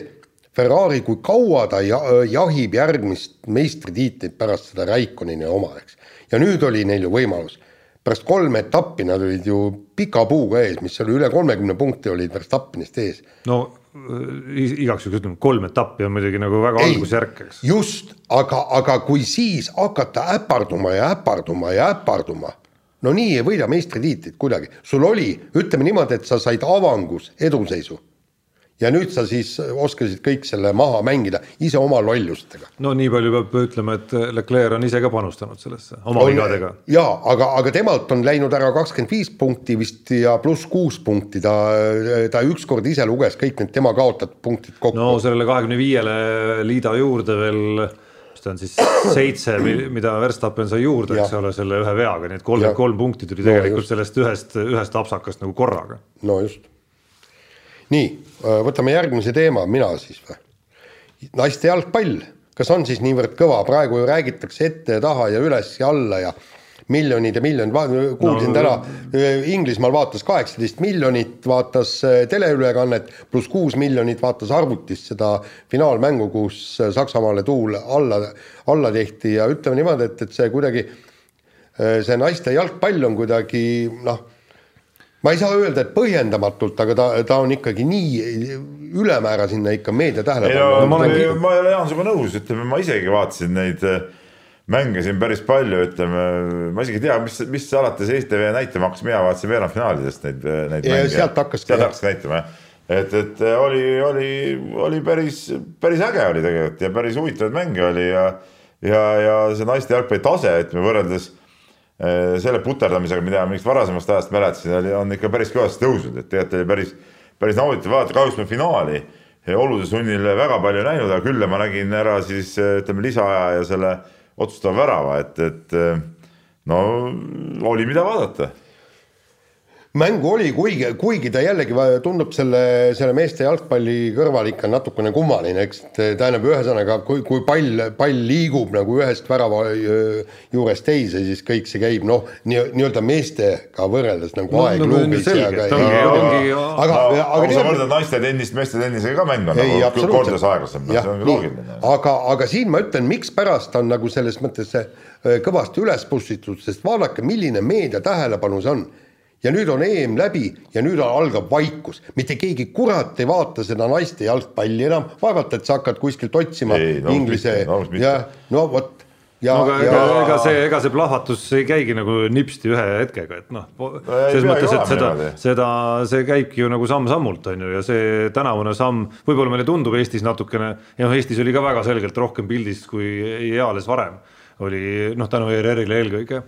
Ferrari, kui kaua ta jahib järgmist meistritiitlit pärast seda Raikonini oma, eks. ja nüüd oli neil ju võimalus. pärast kolme etappi nad olid ju pika puuga ees, mis oli üle kolmekümne punkti olid Verstappenist ees. no igaks juhuks ütleme, kolm etappi on muidugi nagu väga algusjärk, eks. just, aga, aga kui siis hakata äparduma ja äparduma ja äparduma no nii ei võida meistritiitlit kuidagi, sul oli, ütleme niimoodi, et sa said avangus eduseisu ja nüüd sa siis oskasid kõik selle maha mängida ise oma lollustega. no nii palju peab ütlema, et Leclerc on ise ka panustanud sellesse oma vigadega. jaa, aga, aga temalt on läinud ära kakskümmend viis punkti vist ja pluss kuus punkti, ta, ta ükskord ise luges kõik need tema kaotatud punktid kokku. no sellele kahekümne viiele liida juurde veel ta on siis seitse, mida Verstappen sai juurde, eks ole, selle ühe veaga, nii et kolmkümmend kolm punkti tuli tegelikult no, sellest ühest, ühest apsakast nagu korraga. no just nii, võtame järgmise teema, mina siis või? naiste jalgpall, kas on siis niivõrd kõva, praegu ju räägitakse ette ja taha ja üles ja alla ja miljonid ja miljonid, kuulsin no, täna äh, Inglismaal vaatas kaheksateist miljonit, vaatas äh, teleülekannet, pluss kuus miljonit vaatas arvutist seda finaalmängu, kus Saksamaale tuul alla, alla tehti ja ütleme niimoodi, et, et see kuidagi, see naiste jalgpall on kuidagi noh ma ei saa öelda, et põhjendamatult, aga ta, ta on ikkagi nii ülemäära sinna ikka meedia tähelepanu. No, ma, olen... ma ei ole Jaan sinuga nõus, ütleme, ma isegi vaatasin neid äh, mänge siin päris palju, ütleme, ma isegi ei tea, mis, mis alates Eesti TV näitama hakkas, mina vaatasin veerandfinaalidest neid, äh, neid ja, mänge. sealt hakkaski. sealt hakkaski näitama jah et, et äh, oli, oli, oli päris, päris äge oli tegelikult ja päris huvitavaid mänge oli ja, ja, ja see naiste jalgpalli tase, ütleme võrreldes selle puterdamisega, mida mingist varasemast ajast mäletasin, on ikka päris kõvasti tõusnud, et tegelikult oli päris, päris nauditav. Vaadata, kahjuks me finaali olude sunnil väga palju näinud, aga küll ma nägin ära siis ütleme lisaaja ja selle otsustava värava, et, et no oli, mida vaadata mängu oli, kuigi, kuigi ta jällegi tundub selle, selle meeste jalgpalli kõrval ikka natukene kummaline, eks, tähendab, ühesõnaga, kui, kui pall, pall liigub nagu ühest värava juurest teise, siis kõik see käib noh, nii, nii-öelda meestega võrreldes nagu no, aegluubis no, aga, aga, aga sa võrdled naiste tennist meeste tennisega ka mäng on ei, nagu kordades aeglasem, see on loogiline. aga, aga siin ma ütlen, mikspärast on nagu selles mõttes kõvasti üles pussitud, sest vaadake, milline meedia tähelepanu see on ja nüüd on EM läbi ja nüüd algab vaikus, mitte keegi kurat ei vaata seda naiste jalgpalli enam, vaevalt, et sa hakkad kuskilt otsima ei, no, inglise no, ja no vot. Ja, no aga ja... ega, ega see, ega see plahvatus ei käigi nagu nipsti ühe hetkega, et noh, selles mõttes, et seda, seda, see käibki ju nagu samm-sammult, on ju, ja see tänavune samm, võib-olla meile tundub Eestis natukene, ja noh, Eestis oli ka väga selgelt rohkem pildis kui eales varem, oli noh, tänu ERR-ile eelkõige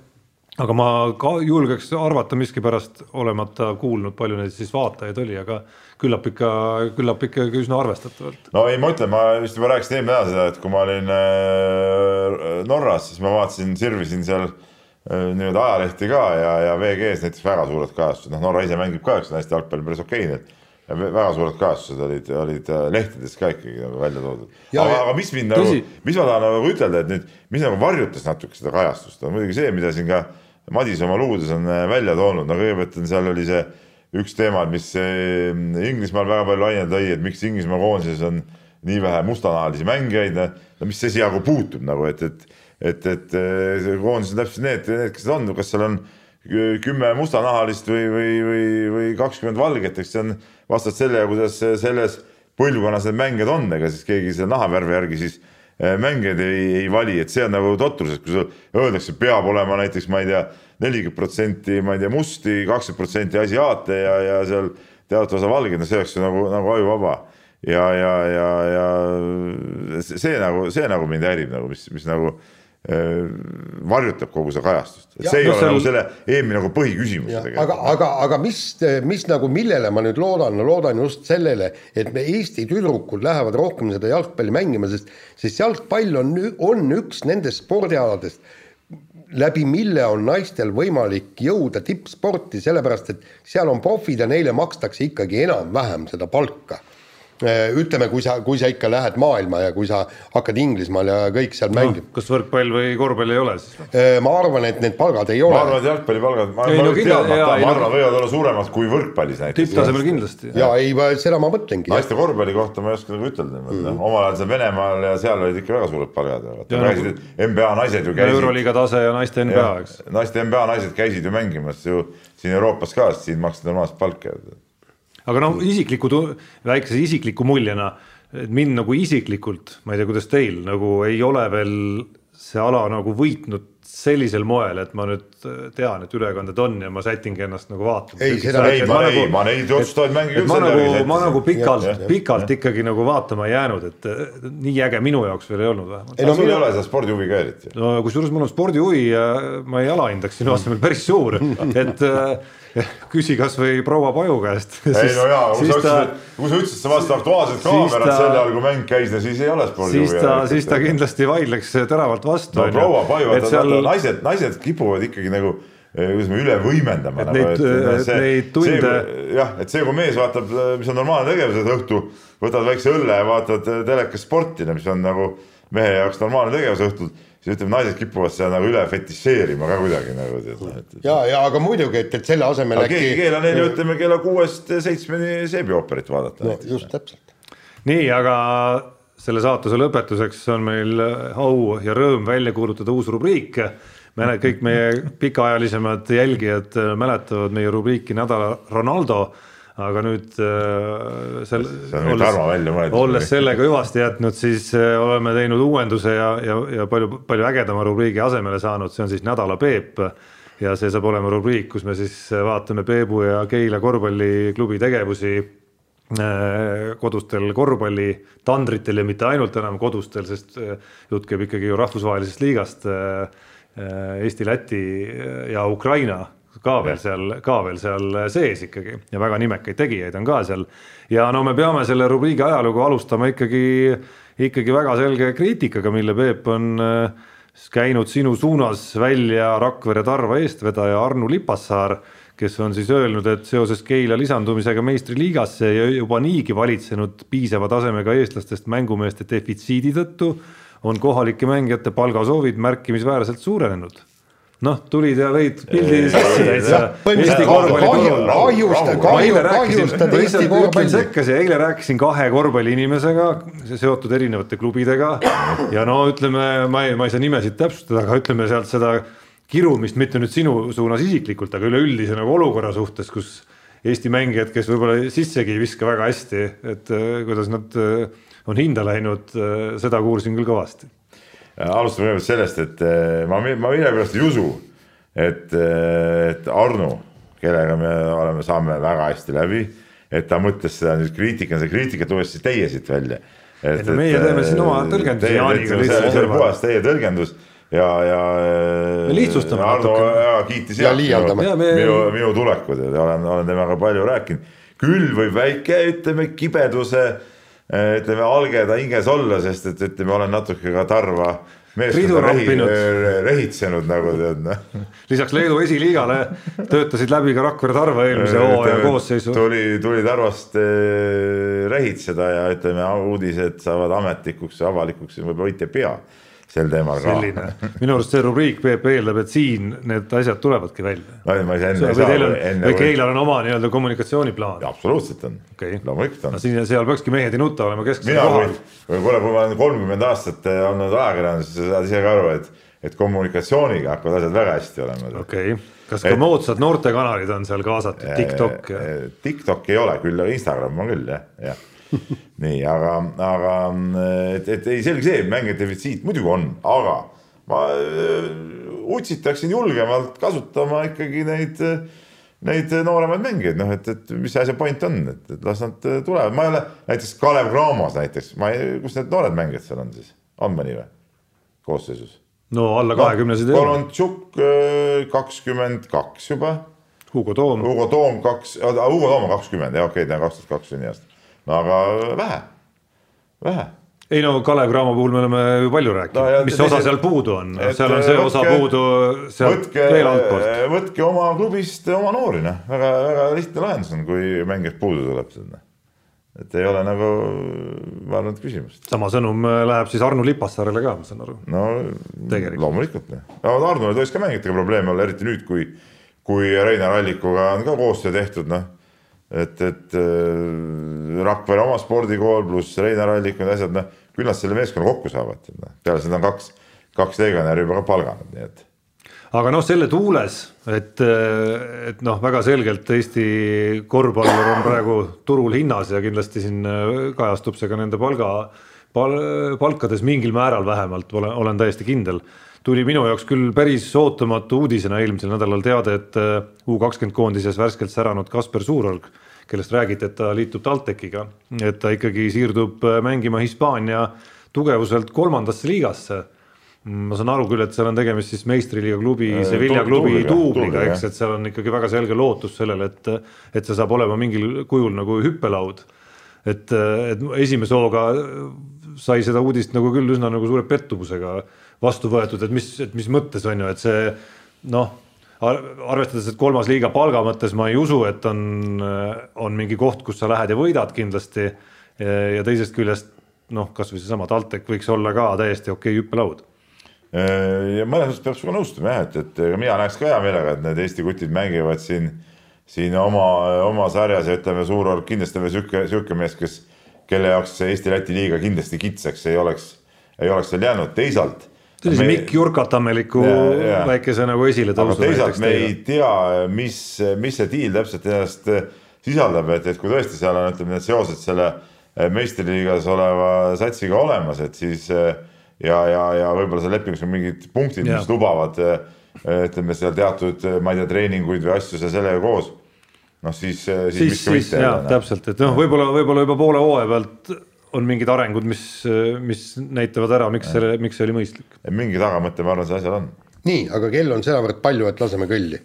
aga ma ka julgeks arvata miskipärast, olemata kuulnud, palju neid siis vaatajaid oli, aga küllap ikka, küllap ikkagi üsna arvestatavalt. no ei, ma ütlen, ma just juba rääkisin eelmine nädal seda, et kui ma olin äh, Norras, siis ma vaatasin, sirvisin seal äh, nii-öelda ajalehti ka ja, ja VG-s näiteks väga suured kajastused, noh, Norra ise mängib ka, eks naiste jalgpall päris okei okay,, nii et väga suured kajastused olid, olid äh, lehtedes ka ikkagi nagu välja toodud. aga, aga mis mind nagu, mis ma tahan nagu ütelda, et nüüd, mis nagu varjutas natuke seda kajastust, on muidugi see, mida siin ka Madis oma lugudes on äh, välja toonud, no kõigepealt on seal oli see üks teema, mis äh, Inglismaal väga palju laiali tõi, et miks Inglismaa koondises on nii vähe mustanahalisi mängijaid, no mis see siia puutub nagu, et, et et, et äh, koondis on täpselt need, need, kes on, kas seal on kümme mustanahalist või, või, või, või kakskümmend valget, eks see on vastavalt sellele, kuidas selles põlvkonnas need mängijad on, ega siis keegi selle nahavärvi järgi siis mängijaid ei, ei vali, et see on nagu totrus, et kui sul öeldakse, peab olema näiteks, ma ei tea, nelikümmend protsenti, ma ei tea, musti, kakskümmend protsenti asiaate ja, ja seal teatud osa valgeid, no see oleks ju nagu, nagu ajuvaba. ja, ja, ja, ja see nagu, see nagu mind häirib nagu, mis, mis nagu varjutab kogu seda kajastust, et Ja, see ei no ole seal- nagu selle EM-i nagu põhiküsimus aga, tegelikult. aga, aga mis, mis nagu, millele ma nüüd loodan, loodan just sellele, et me Eesti tüdrukud lähevad rohkem seda jalgpalli mängima, sest, sest jalgpall on, on üks nendest spordialadest, läbi mille on naistel võimalik jõuda tippsporti, sellepärast et seal on profid ja neile makstakse ikkagi enam-vähem seda palka. ütleme, kui sa, kui sa ikka lähed maailma ja kui sa hakkad Inglismaal ja kõik seal noh mängima, kas võrkpall või korvpall ei ole siis? ma arvan, et need palgad ei ma ole arvan, et jalgpallipalgad, ma, Ei, ma no teadmata, ma no- arvan, võivad olla suuremad kui võrkpallis näiteks. tipptasemel kindlasti. ja ei, seda ma mõtlengi. naiste korvpalli kohta ma ei oska nagu ütelda mm., omal ajal seal Venemaal ja seal olid ikka väga suured palgad, vaata no- käisid, NBA naised ju käisid, euroliiga tase ja naiste NBA, eks. naiste NBA naised käisid ju mängimas ju siin Euroopas ka, siin maksti normaalset palka. Aga noh, isikliku, väikese isikliku muljena, et mind nagu isiklikult, ma ei tea, kuidas teil nagu ei ole veel see ala nagu võitnud sellisel moel, et ma nüüd tean, et ülekanded on ja ma sätingi ennast nagu vaatama. Ei, seda- ei, ma- ei, ma neid otsustavaid mänge küll ma nagu ma nagu pikalt pikalt ikkagi nagu vaatama ei jäänud, et et nii äge minu jaoks veel ei olnud vähemalt. Ei, no sul ei ole seda spordihuvi ka eriti. no kusjuures mul on spordihuvi ja ma ei alahindaks sinu asemel päris suur, [LAUGHS] et äh, [LAUGHS] küsi kasvõi proua Paju käest. ei no jaa, kui sa ütlesid, kui sa ütlesid, sa vaatad Aktuaalset kaamerat sel ajal, kui mäng käis, siis ei ole spordihuvi. siis ta, siis ta kindlasti vaidleks teravalt vastu. no proua Paju, et seal naised, naised kipuvad ikkagi nagu eh, kuidas me üle võimendama. Et neid- et neid tunde- jah, et see, kui mees vaatab, mis on normaalne tegevus, et õhtu võtad väikse õlle ja vaatad telekas sporti, mis on nagu mehe jaoks normaalne tegevus õhtul, siis ütleme, naised kipuvad seda nagu üle fetišeerima ka kuidagi nagu tead. aga ja, ja aga muidugi, et, et selle asemel keegi ei keela neil ju ütleme kella kuuest seitsmeni seebiooperit vaadata no just täpselt. nii, aga selle saatuse lõpetuseks on meil au ja rõõm välja kuulutada uus rubriik. me kõik meie pikaajalisemad jälgijad mäletavad meie rubriiki Nädala Ronaldo, aga nüüd äh, sel- mõeldud. olles sellega hüvasti jätnud, siis äh, oleme teinud uuenduse ja, ja, ja palju, palju ägedama rubriigi asemele saanud, see on siis Nädala Peep ja see saab olema rubriik, kus me siis vaatame Peebu ja Keila korvpalliklubi tegevusi äh, kodustel korvpallitandritel ja mitte ainult enam kodustel, sest äh, jutt käib ikkagi ju rahvusvahelisest liigast. Eesti, Läti ja Ukraina ka veel seal, ka veel seal sees ikkagi ja väga nimekaid tegijaid on ka seal. ja no me peame selle rubriigi ajalugu alustama ikkagi, ikkagi väga selge kriitikaga, mille Peep on äh, käinud sinu suunas välja Rakvere Tarva eestvedaja Arnu Lipassaar, kes on siis öelnud, et seoses Keila lisandumisega meistriliigasse ja juba niigi valitsenud piisava tasemega eestlastest mängumeeste defitsiidi tõttu on kohalike mängijate palgasoovid märkimisväärselt suurenenud noh, tulid ja lõid pildi sisse ütlen korvpalli. sekka siia, eile rääkisin kahe korvpalliinimesega seotud erinevate klubidega ja no ütleme, ma ei, ma ei saa nimesid täpsustada, aga ütleme sealt seda kirumist, mitte nüüd sinu suunas isiklikult, aga üleüldise nagu olukorra suhtes, kus Eesti mängijad, kes võib-olla sissegi ei viska väga hästi, et äh, kuidas nad äh, on hinda läinud, seda kuulsin küll kõvasti alustame kõigepealt sellest, et eh, ma, ma millegipärast ei usu, et, et Arno, kellega me oleme, saame väga hästi läbi, et ta mõtles seda nüüd kriitikana, see kriitika tuleb siis teie siit välja. Ei no meie teeme siin oma tõlgendusi Jaaniga see oli puhas teie tõlgendus ja, ja. Me lihtsustame Arno natuke. kiitis Ja liialdame. me- minu, minu tulekud ja olen, olen temaga palju rääkinud. küll võib väike, ütleme kibeduse, ütleme algeda hinges olla, sest et ütleme, olen natuke ka Tarva meeskonda rehi, rehitsenud nagu tead noh. lisaks Leedu esiliigale töötasid läbi ka Rakvere Tarva eelmise hooaja koosseisu. tuli, tuli Tarvast eh, rehitseda ja ütleme, uudised saavad ametlikuks ja avalikuks võib-olla hoiti pea sel teemal ka. minu arust see rubriik Peep eeldab, et siin need asjad tulevadki välja. ma ma ei saa enne, ei saa või. Keilal on oma nii-öelda kommunikatsiooniplaan. absoluutselt on Okei. loomulikult on no. siin, seal peakski mehed ei nuta olema kesksel kohal. kuule, kui ma olen kolmkümmend aastat eh, olnud ajakirjanduses, sa saad ise ka aru, et, et kommunikatsiooniga hakkavad asjad väga hästi olema. okei okay., kas ka Et- moodsad noortekanalid on seal kaasatud, TikTok ja Eh, TikTok ei ole küll, aga Instagram on küll jah, jah. [LAUGHS] nii, aga, aga et, et ei, selge see, mängijate defitsiit muidugi on, aga ma äh, utsitaksin julgemalt kasutama ikkagi neid, neid nooremaid mängijaid, noh, et, et mis see asja point on, et, et las nad äh, tulevad, ma ei ole näiteks Kalev Cramos näiteks, ma ei, kus need noored mängijad seal on siis, on mõni või koosseisus? no alla kahekümneseid ei ole. Kolontšuk kakskümmend kaks juba. Hugo Toom. Hugo Toom kaks, Hugo Toom on kakskümmend, jah, okei okay,, ta on kaks tuhat kaks sünniaasta. Aga vähe, vähe ei no Kalev Cramo puhul me oleme ju palju rääkinud no,, mis see osa seal puudu on, seal on see võtke, osa puudu sealt võtke, veel altpoolt. võtke oma klubist oma noori, noh, väga, väga lihtne lahendus on, kui mängijad puudu tuleb sinna. et ei ole nagu, ma arvan, et küsimust. sama sõnum äh, läheb siis Arno Lipassaarele ka, ma saan aru. no Tegelikult. loomulikult, noh. no Arnol ei tohiks ka mängijatega probleeme olla, eriti nüüd, kui, kui Reinar Allikuga on ka koostöö tehtud, noh et, et äh, Rakvere oma spordikool pluss Reinar Allik, need asjad, noh, küll nad selle meeskonna kokku saavad, noh, peale seda on kaks, kaks legionäri juba ka palganud, nii et. aga noh, selle tuules, et, et noh, väga selgelt Eesti korvpallur on praegu turul hinnas ja kindlasti siin kajastub see ka nende palga pal,, palkades mingil määral vähemalt, olen, olen täiesti kindel tuli minu jaoks küll päris ootamatu uudisena eelmisel nädalal teade, et äh, U kakskümmend koondises värskelt säranud Kasper Suurorg, kellest räägiti, et ta liitub TalTechiga, et ta ikkagi siirdub äh, mängima Hispaania tugevuselt kolmandasse liigasse ma saan aru küll, et seal on tegemist siis meistriliiga klubi, äh, Sevilla klubi duubliga, eks, et seal on ikkagi väga selge lootus sellele, et, et see saab olema mingil kujul nagu hüppelaud. et, et esimese hooga sai seda uudist nagu küll üsna nagu suure pettumusega vastu võetud, et mis, et mis mõttes on ju, et see noh, arvestades, et kolmas liiga palga mõttes ma ei usu, et on, on mingi koht, kus sa lähed ja võidad kindlasti. ja teisest küljest noh, kasvõi seesama TalTech võiks olla ka täiesti okei okay hüppelaud ja mõnes mõttes peab sinuga nõustuma jah, et, et mina näeks ka hea meelega, et need Eesti kutid mängivad siin, siin oma, oma sarjas ja ütleme, Suurorg kindlasti veel sihuke, sihuke mees, kes, kelle jaoks see Eesti-Läti liiga kindlasti kitsaks ei oleks, ei oleks veel jäänud, teisalt sellise me... Mikk Jurkatameliku väikese nagu esiletõusu. teisalt me ei tea, mis, mis see diil täpselt ennast äh, sisaldab, et, et kui tõesti seal on, ütleme, need seosed selle äh, meistriliigas oleva satsiga olemas, et siis äh, ja, ja, ja võib-olla seal lepingus on mingid punktid, mis lubavad ütleme seal teatud, ma ei tea, treeninguid või asju seal sellega koos noh, siis, siis, siis mitte. jah, täpselt, et noh, võib-olla, võib-olla juba poole hooaja pealt on mingid arengud, mis, mis näitavad ära, miks selle, miks see oli mõistlik. mingi tagamõte, ma arvan, sellel asjal on. nii, aga kell on sedavõrd palju, et laseme kõlli.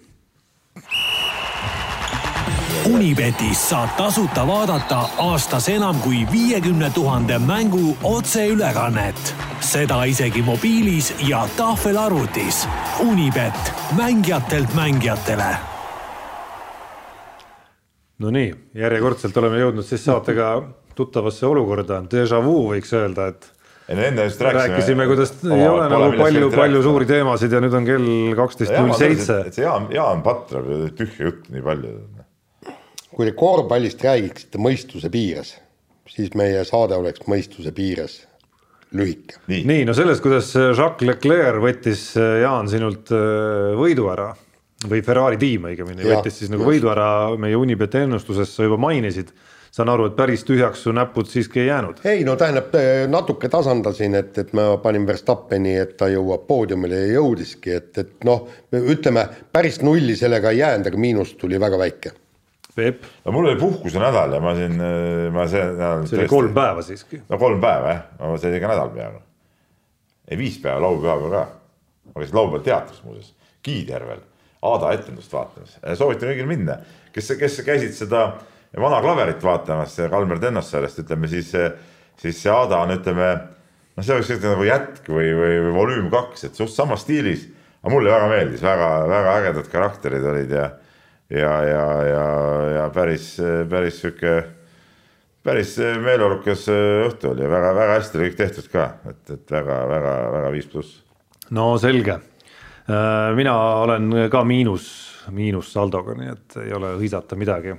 Unibetis saab tasuta vaadata aastas enam kui viiekümne tuhande mängu otseülekannet. seda isegi mobiilis ja tahvelarvutis. Unibet, mängijatelt mängijatele Nonii, järjekordselt oleme jõudnud siis saatega tuttavasse olukorda, déjà vu võiks öelda, et ei no enne just rääkisime. rääkisime, kuidas ei ole nagu palju, palju suuri teemasid ja nüüd on kell kaksteist null seitse. see Jaan, Jaan patrab tühja juttu nii palju. kui te korvpallist räägiksite mõistuse piires, siis meie saade oleks mõistuse piires lühike. nii, no sellest, kuidas Jacques Leclerc võttis Jaan sinult äh, võidu ära või Ferrari tiim õigemini võttis siis nagu võidu ära meie Unibet ennustuses, sa juba mainisid saan aru, et päris tühjaks su näpud siiski ei jäänud? ei no tähendab, natuke tasandasin, et, et ma panin Verstappeni, et ta jõuab poodiumile ja jõudiski, et, et noh, ütleme päris nulli sellega ei jäänud, aga miinus tuli väga väike. Peep? no mul oli puhkuse nädal ja ma siin, ma see nädal. see oli tõesti, kolm päeva siiski. no kolm päeva jah, see oli ikka nädal peaaegu. ei viis päeva, laupäeva ka. ma käisin laupäeval teatris muuseas, Kiidjärvel, Aada etendust vaatamas, soovitan kõigil minna, kes, kes käisid seda vana klaverit vaatamas, Kalmer Tennosaarest, ütleme siis, siis see Aada on, ütleme noh, see oleks nagu jätk või, või, või volüüm kaks, et suht samas stiilis. aga mulle väga meeldis, väga-väga ägedad karakterid olid ja, ja, ja, ja, ja päris, päris sihuke, päris meeleolukas õhtu oli ja väga-väga hästi oli kõik tehtud ka, et, et väga-väga-väga viis pluss. no selge, mina olen ka miinus, miinussaldoga, nii et ei ole hõisata midagi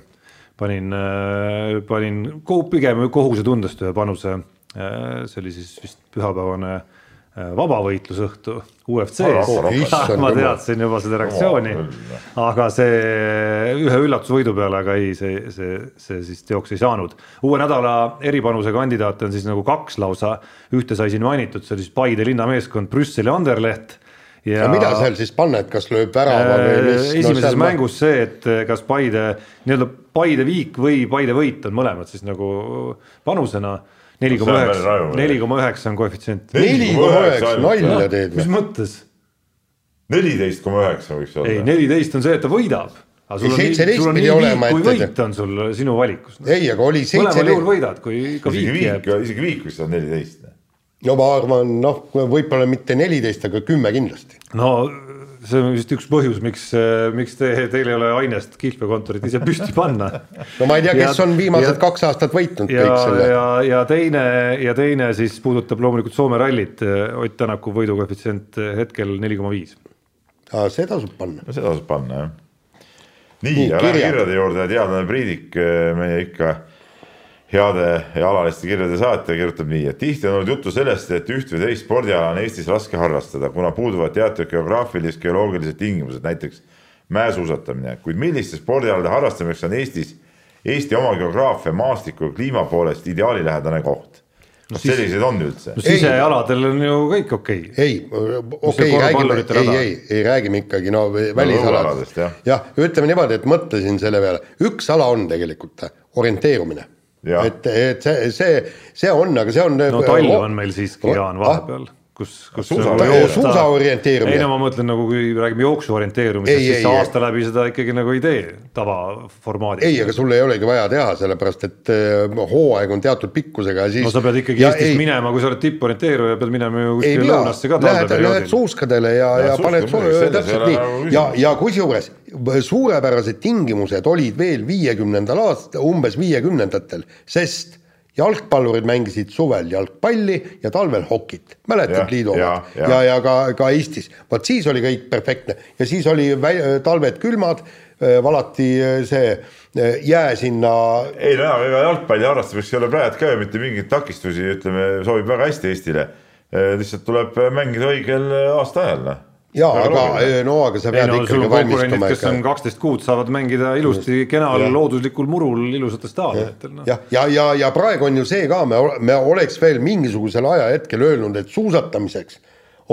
panin, äh, panin pigem kohusetundest ühe panuse. Äh, see oli siis vist pühapäevane äh, vabavõitlusõhtu UFC-s. [LAUGHS] ma teadsin juba seda reaktsiooni, aga see ühe üllatusvõidu peale, aga ei, see, see, see siis teoks ei saanud. uue nädala eripanuse kandidaate on siis nagu kaks lausa, ühte sai siin mainitud, see oli siis Paide linnameeskond Brüsseli Anderleht ja, ja mida seal siis panna, et kas lööb värava või mis? esimeses no, mängus see, et kas Paide nii-öelda Paide viik või Paide võit on mõlemad siis nagu panusena neli koma on üheksa neli koma üheksa on koefitsient. neli koma üheksa, nalja teed mis või? mõttes? neliteist koma üheksa võiks ei, olla. neliteist on see, et ta võidab. aga sul on Ei, nii, 17 sul on pidi nii olema, viik kui et- võit on sul sinu valikus. ei, aga oli mõlemal juhul seitse, võidad, kui ka isegi viik jääb isegi viik võiks olla neliteist. No ma arvan, noh, võib-olla mitte neliteist, aga kümme kindlasti. no see on vist üks põhjus, miks, miks te, teil ei ole ainest kihlveokontorit ise püsti panna. [LAUGHS] no ma ei tea, kes Ja- on viimased ja- kaks aastat võitnud ja kõik, selle. ja, ja teine ja teine siis puudutab loomulikult Soome rallit, Ott Tänaku võidukoefitsient hetkel neli koma viis. see tasub panna. seda tasub panna jah. nii Nii,, ja lähme kirjad. kirjade juurde, teadlane Priidik, meie ikka heade ja alaliste kirjade saatja kirjutab nii, et tihti on olnud juttu sellest, et üht või teist spordiala on Eestis raske harrastada, kuna puuduvad teatud geograafilised, geoloogilised tingimused, näiteks mäesuusatamine, kuid milliste spordialade harrastamiseks on Eestis, Eesti oma geograafia, maastiku ja kliima poolest ideaalilähedane koht? kas siis- selliseid on üldse no? sisealadel on ju kõik okei okay.. ei, okei, räägime, korvpallurite ei, ei, ei räägime ikkagi no välisaladest õuealadest, jah. jah, ütleme niimoodi, et mõtlesin selle peale, üks ala on tegelikult orienteerumine. Et, et see, see, see on, aga see on. no talv on meil siiski, Jaan, vahepeal, kus, kus Suusa- nagu suusa orienteerumine. ei no ma mõtlen nagu, kui räägime jooksu orienteerumisest, Ei, siis ei, sa ei. aasta läbi seda ikkagi nagu ei tee tavaformaadis. ei, aga sul ei olegi vaja teha, sellepärast et äh, hooaeg on teatud pikkusega ja siis no sa pead ikkagi ja Eestis ei, minema, kui sa oled tipporienteeruja, pead minema ju ei kuskile lõunasse ka, lähed, lähed suuskadele ja, Ja ja paned täpselt ole nii nagu ja, ja kusjuures suurepärased tingimused olid veel viiekümnendal aastal, umbes viiekümnendatel, sest jalgpallurid mängisid suvel jalgpalli ja talvel hokit, mäletad liidu ja, omad ja. ja, ja ka, ka Eestis, vot siis oli kõik perfektne ja siis oli talved külmad, valati äh, see äh, jää sinna ei no ega jalgpalli harrastamiseks ei ole praegu ka ju mitte mingeid takistusi, ütleme, sobib väga hästi Eestile. lihtsalt tuleb mängida õigel aastaajal, noh. Ja aga no aga sa ei pead no sul ikkagi valmistuma kes on kaksteist kuud, saavad mängida ilusti kenal looduslikul murul ilusatel staadionitel, noh. jah, ja, ja, ja praegu on ju see ka, me, me oleks veel mingisugusel ajahetkel öelnud, et suusatamiseks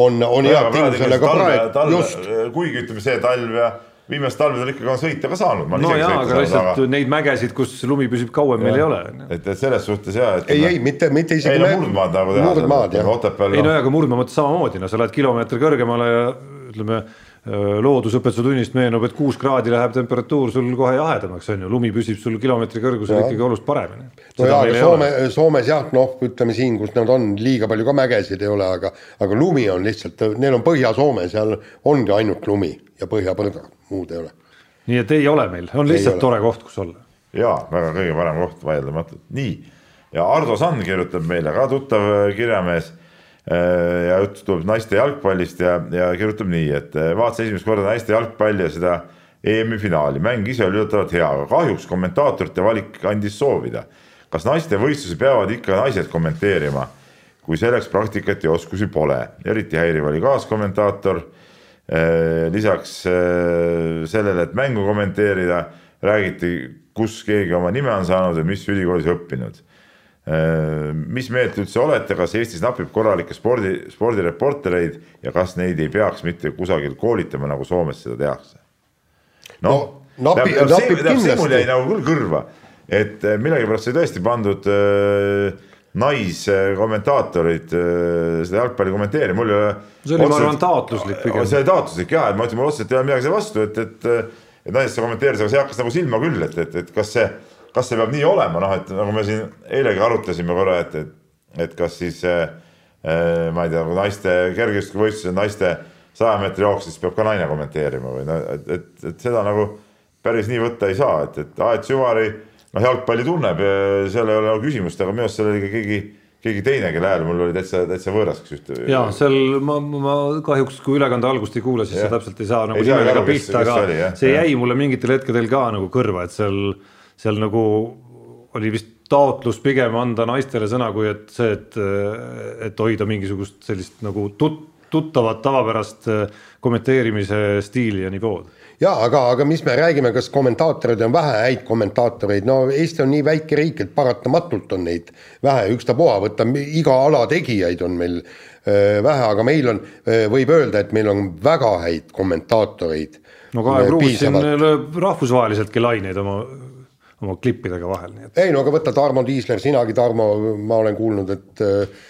on, on head tingimused, aga praegu just, kuigi ütleme see talv ja viimased talved on ikkagi on sõita ka saanud. no jaa, aga lihtsalt neid mägesid, kus lumi püsib kauem, meil ei ole. et, et selles suhtes jaa, et. ei, ei mitte, mitte isegi ei no murdmaad nagu teha. murdmaad jah, Otepääl ei no noh, ja aga murdmaa mõttes samamoodi, no sa lähed kilomeeter kõrgemale ja ütleme, loodusõpetuse tunnist meenub, et kuus kraadi läheb temperatuur sul kohe jahedamaks, on ju, lumi püsib sul kilomeetri kõrgusel Jaa. ikkagi oluliselt paremini. no jaa, aga Soome, Soomes jah, noh, ütleme siin, kus nad on, liiga palju ka mägesid ei ole, aga aga lumi on lihtsalt, neil on Põhja-Soome, seal ongi ainult lumi ja põhjapõrda, muud ei ole. nii et ei ole meil, on lihtsalt ole. tore koht, kus olla. jaa, väga kõige parem koht vaieldamatult, nii. ja Ardo Sand kirjutab meile ka tuttav äh, kirjamees äh, ja jutt tuleb naiste jalgpallist ja, ja kirjutab nii, et äh, vaatasin esimest korda naiste jalgpalli ja seda EM-i finaali, mäng ise oli üllatavalt hea, aga kahjuks kommentaatorite valik andis soovida. kas naiste võistlusi peavad ikka naised kommenteerima, kui selleks praktikat ja oskusi pole, eriti häiriv oli kaaskommentaator lisaks äh, sellele, et mängu kommenteerida, räägiti, kus keegi oma nime on saanud ja mis ülikoolis õppinud. mis meelt üldse olete, kas Eestis napib korralikke spordi, spordireportereid ja kas neid ei peaks mitte kusagil koolitama, nagu Soomes seda tehakse? No, napi- napib see mul kindlasti. jäi nagu küll kõrva, et äh, millegipärast sai tõesti pandud äh, naiskommentaatorid äh, seda jalgpalli kommenteerima, mul ei ole. See oli, ma arvan, taotluslik pigem. see oli taotluslik ja, et ma ütlen, mul otseselt ei ole midagi selle vastu, et, et, et naised seda kommenteeris, aga see hakkas nagu silma küll, et, et, et kas see, kas see peab nii olema, noh, et nagu me siin eilegi arutasime korra, et, et, et kas siis äh, äh, ma ei tea, naiste kergejõustikuvõistluse naiste saja meetri jooksu, siis peab ka naine kommenteerima või noh, et, et, et seda nagu päris nii võtta ei saa, et, et Aet Süvari noh, jalgpalli tunneb ja seal ei ole nagu küsimust, aga minu arust seal oli ka keegi, keegi teine, kelle hääl mul oli täitsa, täitsa võõras, kes ühte. ja seal ma, ma kahjuks, kui ülekande algust ei kuula, siis Jah. sa täpselt ei saa nagu nimega pihta, aga oli, see jäi mulle mingitel hetkedel ka nagu kõrva, et seal, seal nagu oli vist taotlus pigem anda naistele sõna, kui et see, et, et hoida mingisugust sellist nagu tut-, tuttavat tavapärast äh, kommenteerimise stiili ja nivood jaa, aga, aga mis me räägime, kas kommentaatoreid on vähe, häid kommentaatoreid, no Eesti on nii väike riik, et paratamatult on neid vähe, ükstapuha, võta iga ala tegijaid on meil öö, vähe, aga meil on, võib öelda, et meil on väga häid kommentaatoreid. no Kalev Kruus siin lööb rahvusvaheliseltki laineid oma, oma klippidega vahel, nii et. ei no aga võta Tarmo Tiisler, sinagi Tarmo, ma olen kuulnud, et äh,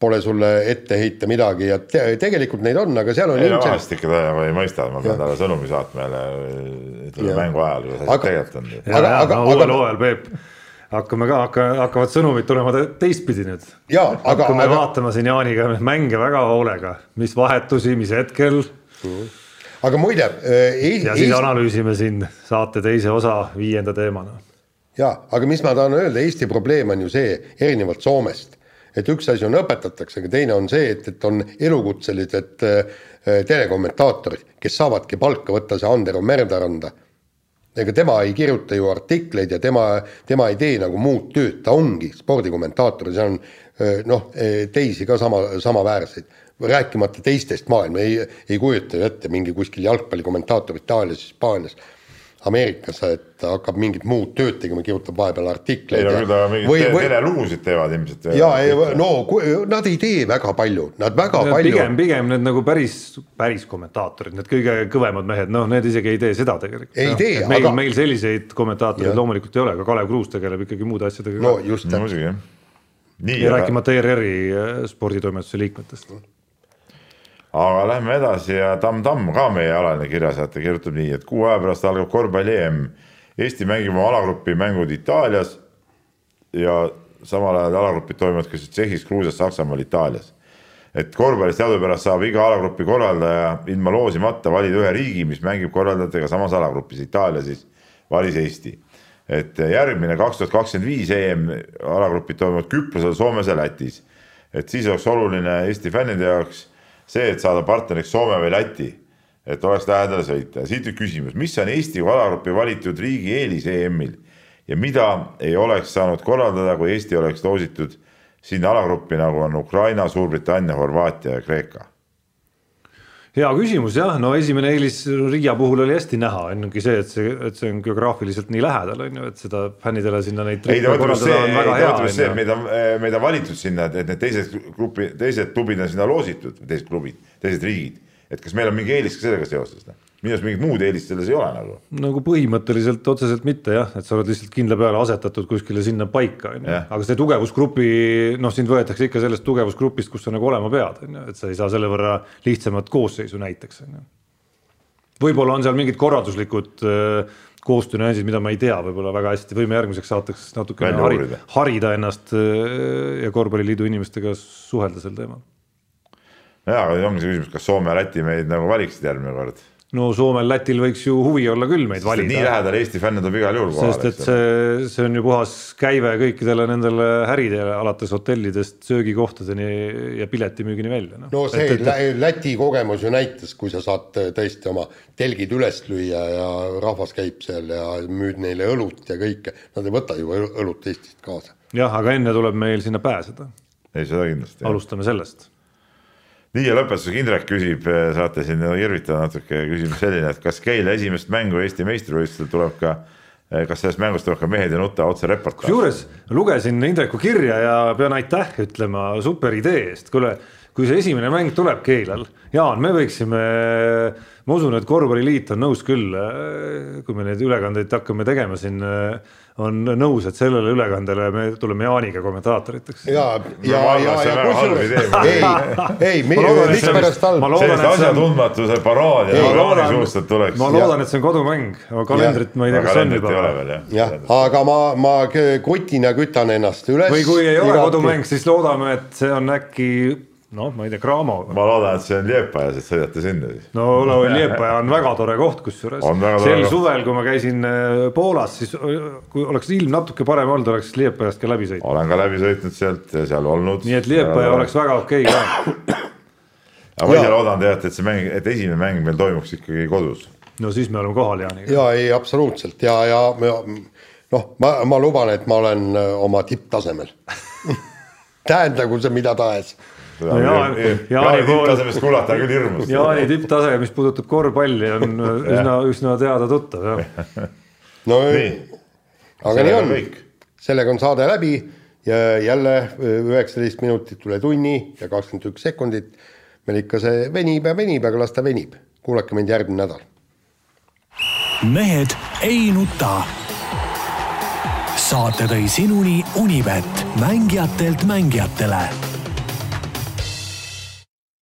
pole sulle ette heita midagi ja te tegelikult neid on, aga seal on ei no vahest ikka ta nagu ei mõista, ma pean talle sõnumi saatma jälle ütleme mängu ajal, kuidas asi tegelikult on. aga, aga, aga uuel hooajal Peep hakkame ka, hakka, hakkavad sõnumid tulema teistpidi nüüd. hakkame aga... vaatama siin Jaaniga mänge väga hoolega, mis vahetusi, mis hetkel mm. -hmm aga muide e. ja siis Eest... analüüsime siin saate teise osa viienda teemana. ja, aga mis ma tahan öelda, Eesti probleem on ju see, erinevalt Soomest, et üks asi on õpetatakse, aga teine on see, et, et on elukutselised äh, telekommentaatorid, kes saavadki palka võtta, see Andero Merdaranda. ega tema ei kirjuta ju artikleid ja tema, tema ei tee nagu muud tööd, ta ongi spordikommentaator, seal on noh, teisi ka sama, samaväärseid rääkimata teistest maailma, ei, ei kujuta ju ette mingi kuskil jalgpallikommentaator Itaalias, Hispaanias, Ameerikas, et hakkab mingit muud tööd tegema, kirjutab vahepeal artikleid. ei no küll ta mingeid või... telelugusid teevad ilmselt. ja, ei no nad ei tee väga palju, nad väga no, palju. pigem, pigem need nagu päris, päris kommentaatorid, need kõige kõvemad mehed, noh, need isegi ei tee seda tegelikult. ei no, tee, meil, aga. meil selliseid kommentaatoreid loomulikult ei ole, aga Kalev Kruus tegeleb ikkagi muude asjadega. no just jah. ja rääkimata ERR-i äh, sporditoimetuse liikmetest aga lähme edasi ja Tamm Tamm ka meie alaline kirjasaatja kirjutab nii, et kuu aja pärast algab korvpalli EM. Eesti mängib oma alagrupi mängud Itaalias ja samal ajal alagrupid toimuvad ka siis Tšehhis, Gruusias, Saksamaal, Itaalias. et korvpallis teadupärast saab iga alagrupi korraldaja ilma loosimata valida ühe riigi, mis mängib korraldajatega samas alagrupis, Itaalia siis valis Eesti. et järgmine kaks tuhat kakskümmend viis EM alagrupid toimuvad Küprosel, Soomes ja Lätis. et siis oleks oluline Eesti fännide jaoks see, et saada partneriks Soome või Läti, et oleks lähedale sõita. Siit nüüd küsimus, mis on Eesti alagrupi valitud riigi eelis EM-il ja mida ei oleks saanud korraldada, kui Eesti oleks loositud sinna alagruppi, nagu on Ukraina, Suurbritannia, Horvaatia ja Kreeka hea küsimus jah, no esimene eelis Riia puhul oli hästi näha, ongi see, et see, et see on geograafiliselt nii lähedal, on ju, et seda fännidele sinna neid. ei ta mõtleb see, ta mõtleb see, meid on, meid on valitud sinna, et need teised grupi, teised klubid on sinna loositud, teised klubid, teised riigid, et kas meil on mingi eelis ka sellega seoses? Noh? Minu arust mingit muud eelist selles ei ole nagu. nagu põhimõtteliselt otseselt mitte jah, et sa oled lihtsalt kindla peale asetatud kuskile sinna paika, on ju, aga see tugevusgrupi, noh, sind võetakse ikka sellest tugevusgrupist, kus sa nagu olema pead, on ju, et sa ei saa selle võrra lihtsamat koosseisu näiteks, on ju. võib-olla on seal mingid korralduslikud äh, koostöönüansid, mida ma ei tea võib-olla väga hästi, võime järgmiseks saateks natukene harida, harida ennast äh, ja korvpalliliidu inimestega suhelda sel teemal. jaa, aga ongi see küsimus, kas Soome ja Läti meid nagu valiksid järgmine kord no Soomel-Lätil võiks ju huvi olla küll meid valida. nii lähedal Eesti fänne tuleb igal juhul kohale. sest et see, see on ju puhas käive kõikidele nendele äridele, alates hotellidest söögikohtadeni ja piletimüügini välja no.. no see et, et... Läti kogemus ju näitas, kui sa saad tõesti oma telgid üles lüüa ja rahvas käib seal ja müüd neile õlut ja kõike, nad ei võta ju õlut Eestist kaasa. jah, aga enne tuleb meil sinna pääseda. ei, seda kindlasti. alustame sellest nii ja lõpetuseks Indrek küsib, eh, saate siin irvitada natuke, küsimus selline, et kas Keila esimest mängu Eesti meistrivõistlustel tuleb ka eh, kas sellest mängust tuleb ka mehed ja nuta otse reportaaž? kusjuures lugesin Indreku kirja ja pean aitäh ütlema super idee eest, kuule, kui see esimene mäng tuleb Keilal, Jaan, me võiksime, ma usun, et korvpalliliit on nõus küll, eh, kui me neid ülekandeid hakkame tegema siin on nõus, et sellele ülekandele me tuleme Jaaniga kommentaatoriteks. ja, ja, ja, ja kusjuures ei, ei, mikspärast halb. sellist asjatundmatuse paraadi nagu Jaani suust, et tuleks. ma loodan, et see on kodumäng, aga kalendrit ma ei tea, kas on juba. jah, aga ma, ma kotina kütan ennast üles. või kui ei ole kodumäng, siis loodame, et see on äkki noh, ma ei tea, Cramo. ma loodan, et see on Liepajas, et sõidate sinna siis. no Liepaja on väga tore koht, kusjuures. sel suvel, kui ma käisin äh, Poolas, siis äh, kui oleks ilm natuke parem olnud, oleks Liepajast ka läbi sõitnud. olen ka läbi sõitnud sealt ja seal olnud. nii et Liepaja oleks väga okei okay ka. aga ma ise loodan tegelikult, et see mäng, et esimene mäng meil toimuks ikkagi kodus. no siis me oleme kohal, Jaaniga. ja ei, absoluutselt ja, ja noh, ma, ma luban, et ma olen äh, oma tipptasemel [LAUGHS] tähendagu see mida tahes no Jaani, Jaani tipptasemest kuulata on küll hirmus. Jaani tipptase, mis puudutab korvpalli, on [LAUGHS] üsna, üsna teada-tuttav, jah. [LAUGHS] no nii. aga nii on, sellega on saade läbi ja jälle üheksateist minutit üle tunni ja kakskümmend üks sekundit. meil ikka see venib ja venib, aga las ta venib. kuulake meid järgmine nädal. mehed ei nuta saate tõi sinuni Unibet, mängijatelt mängijatele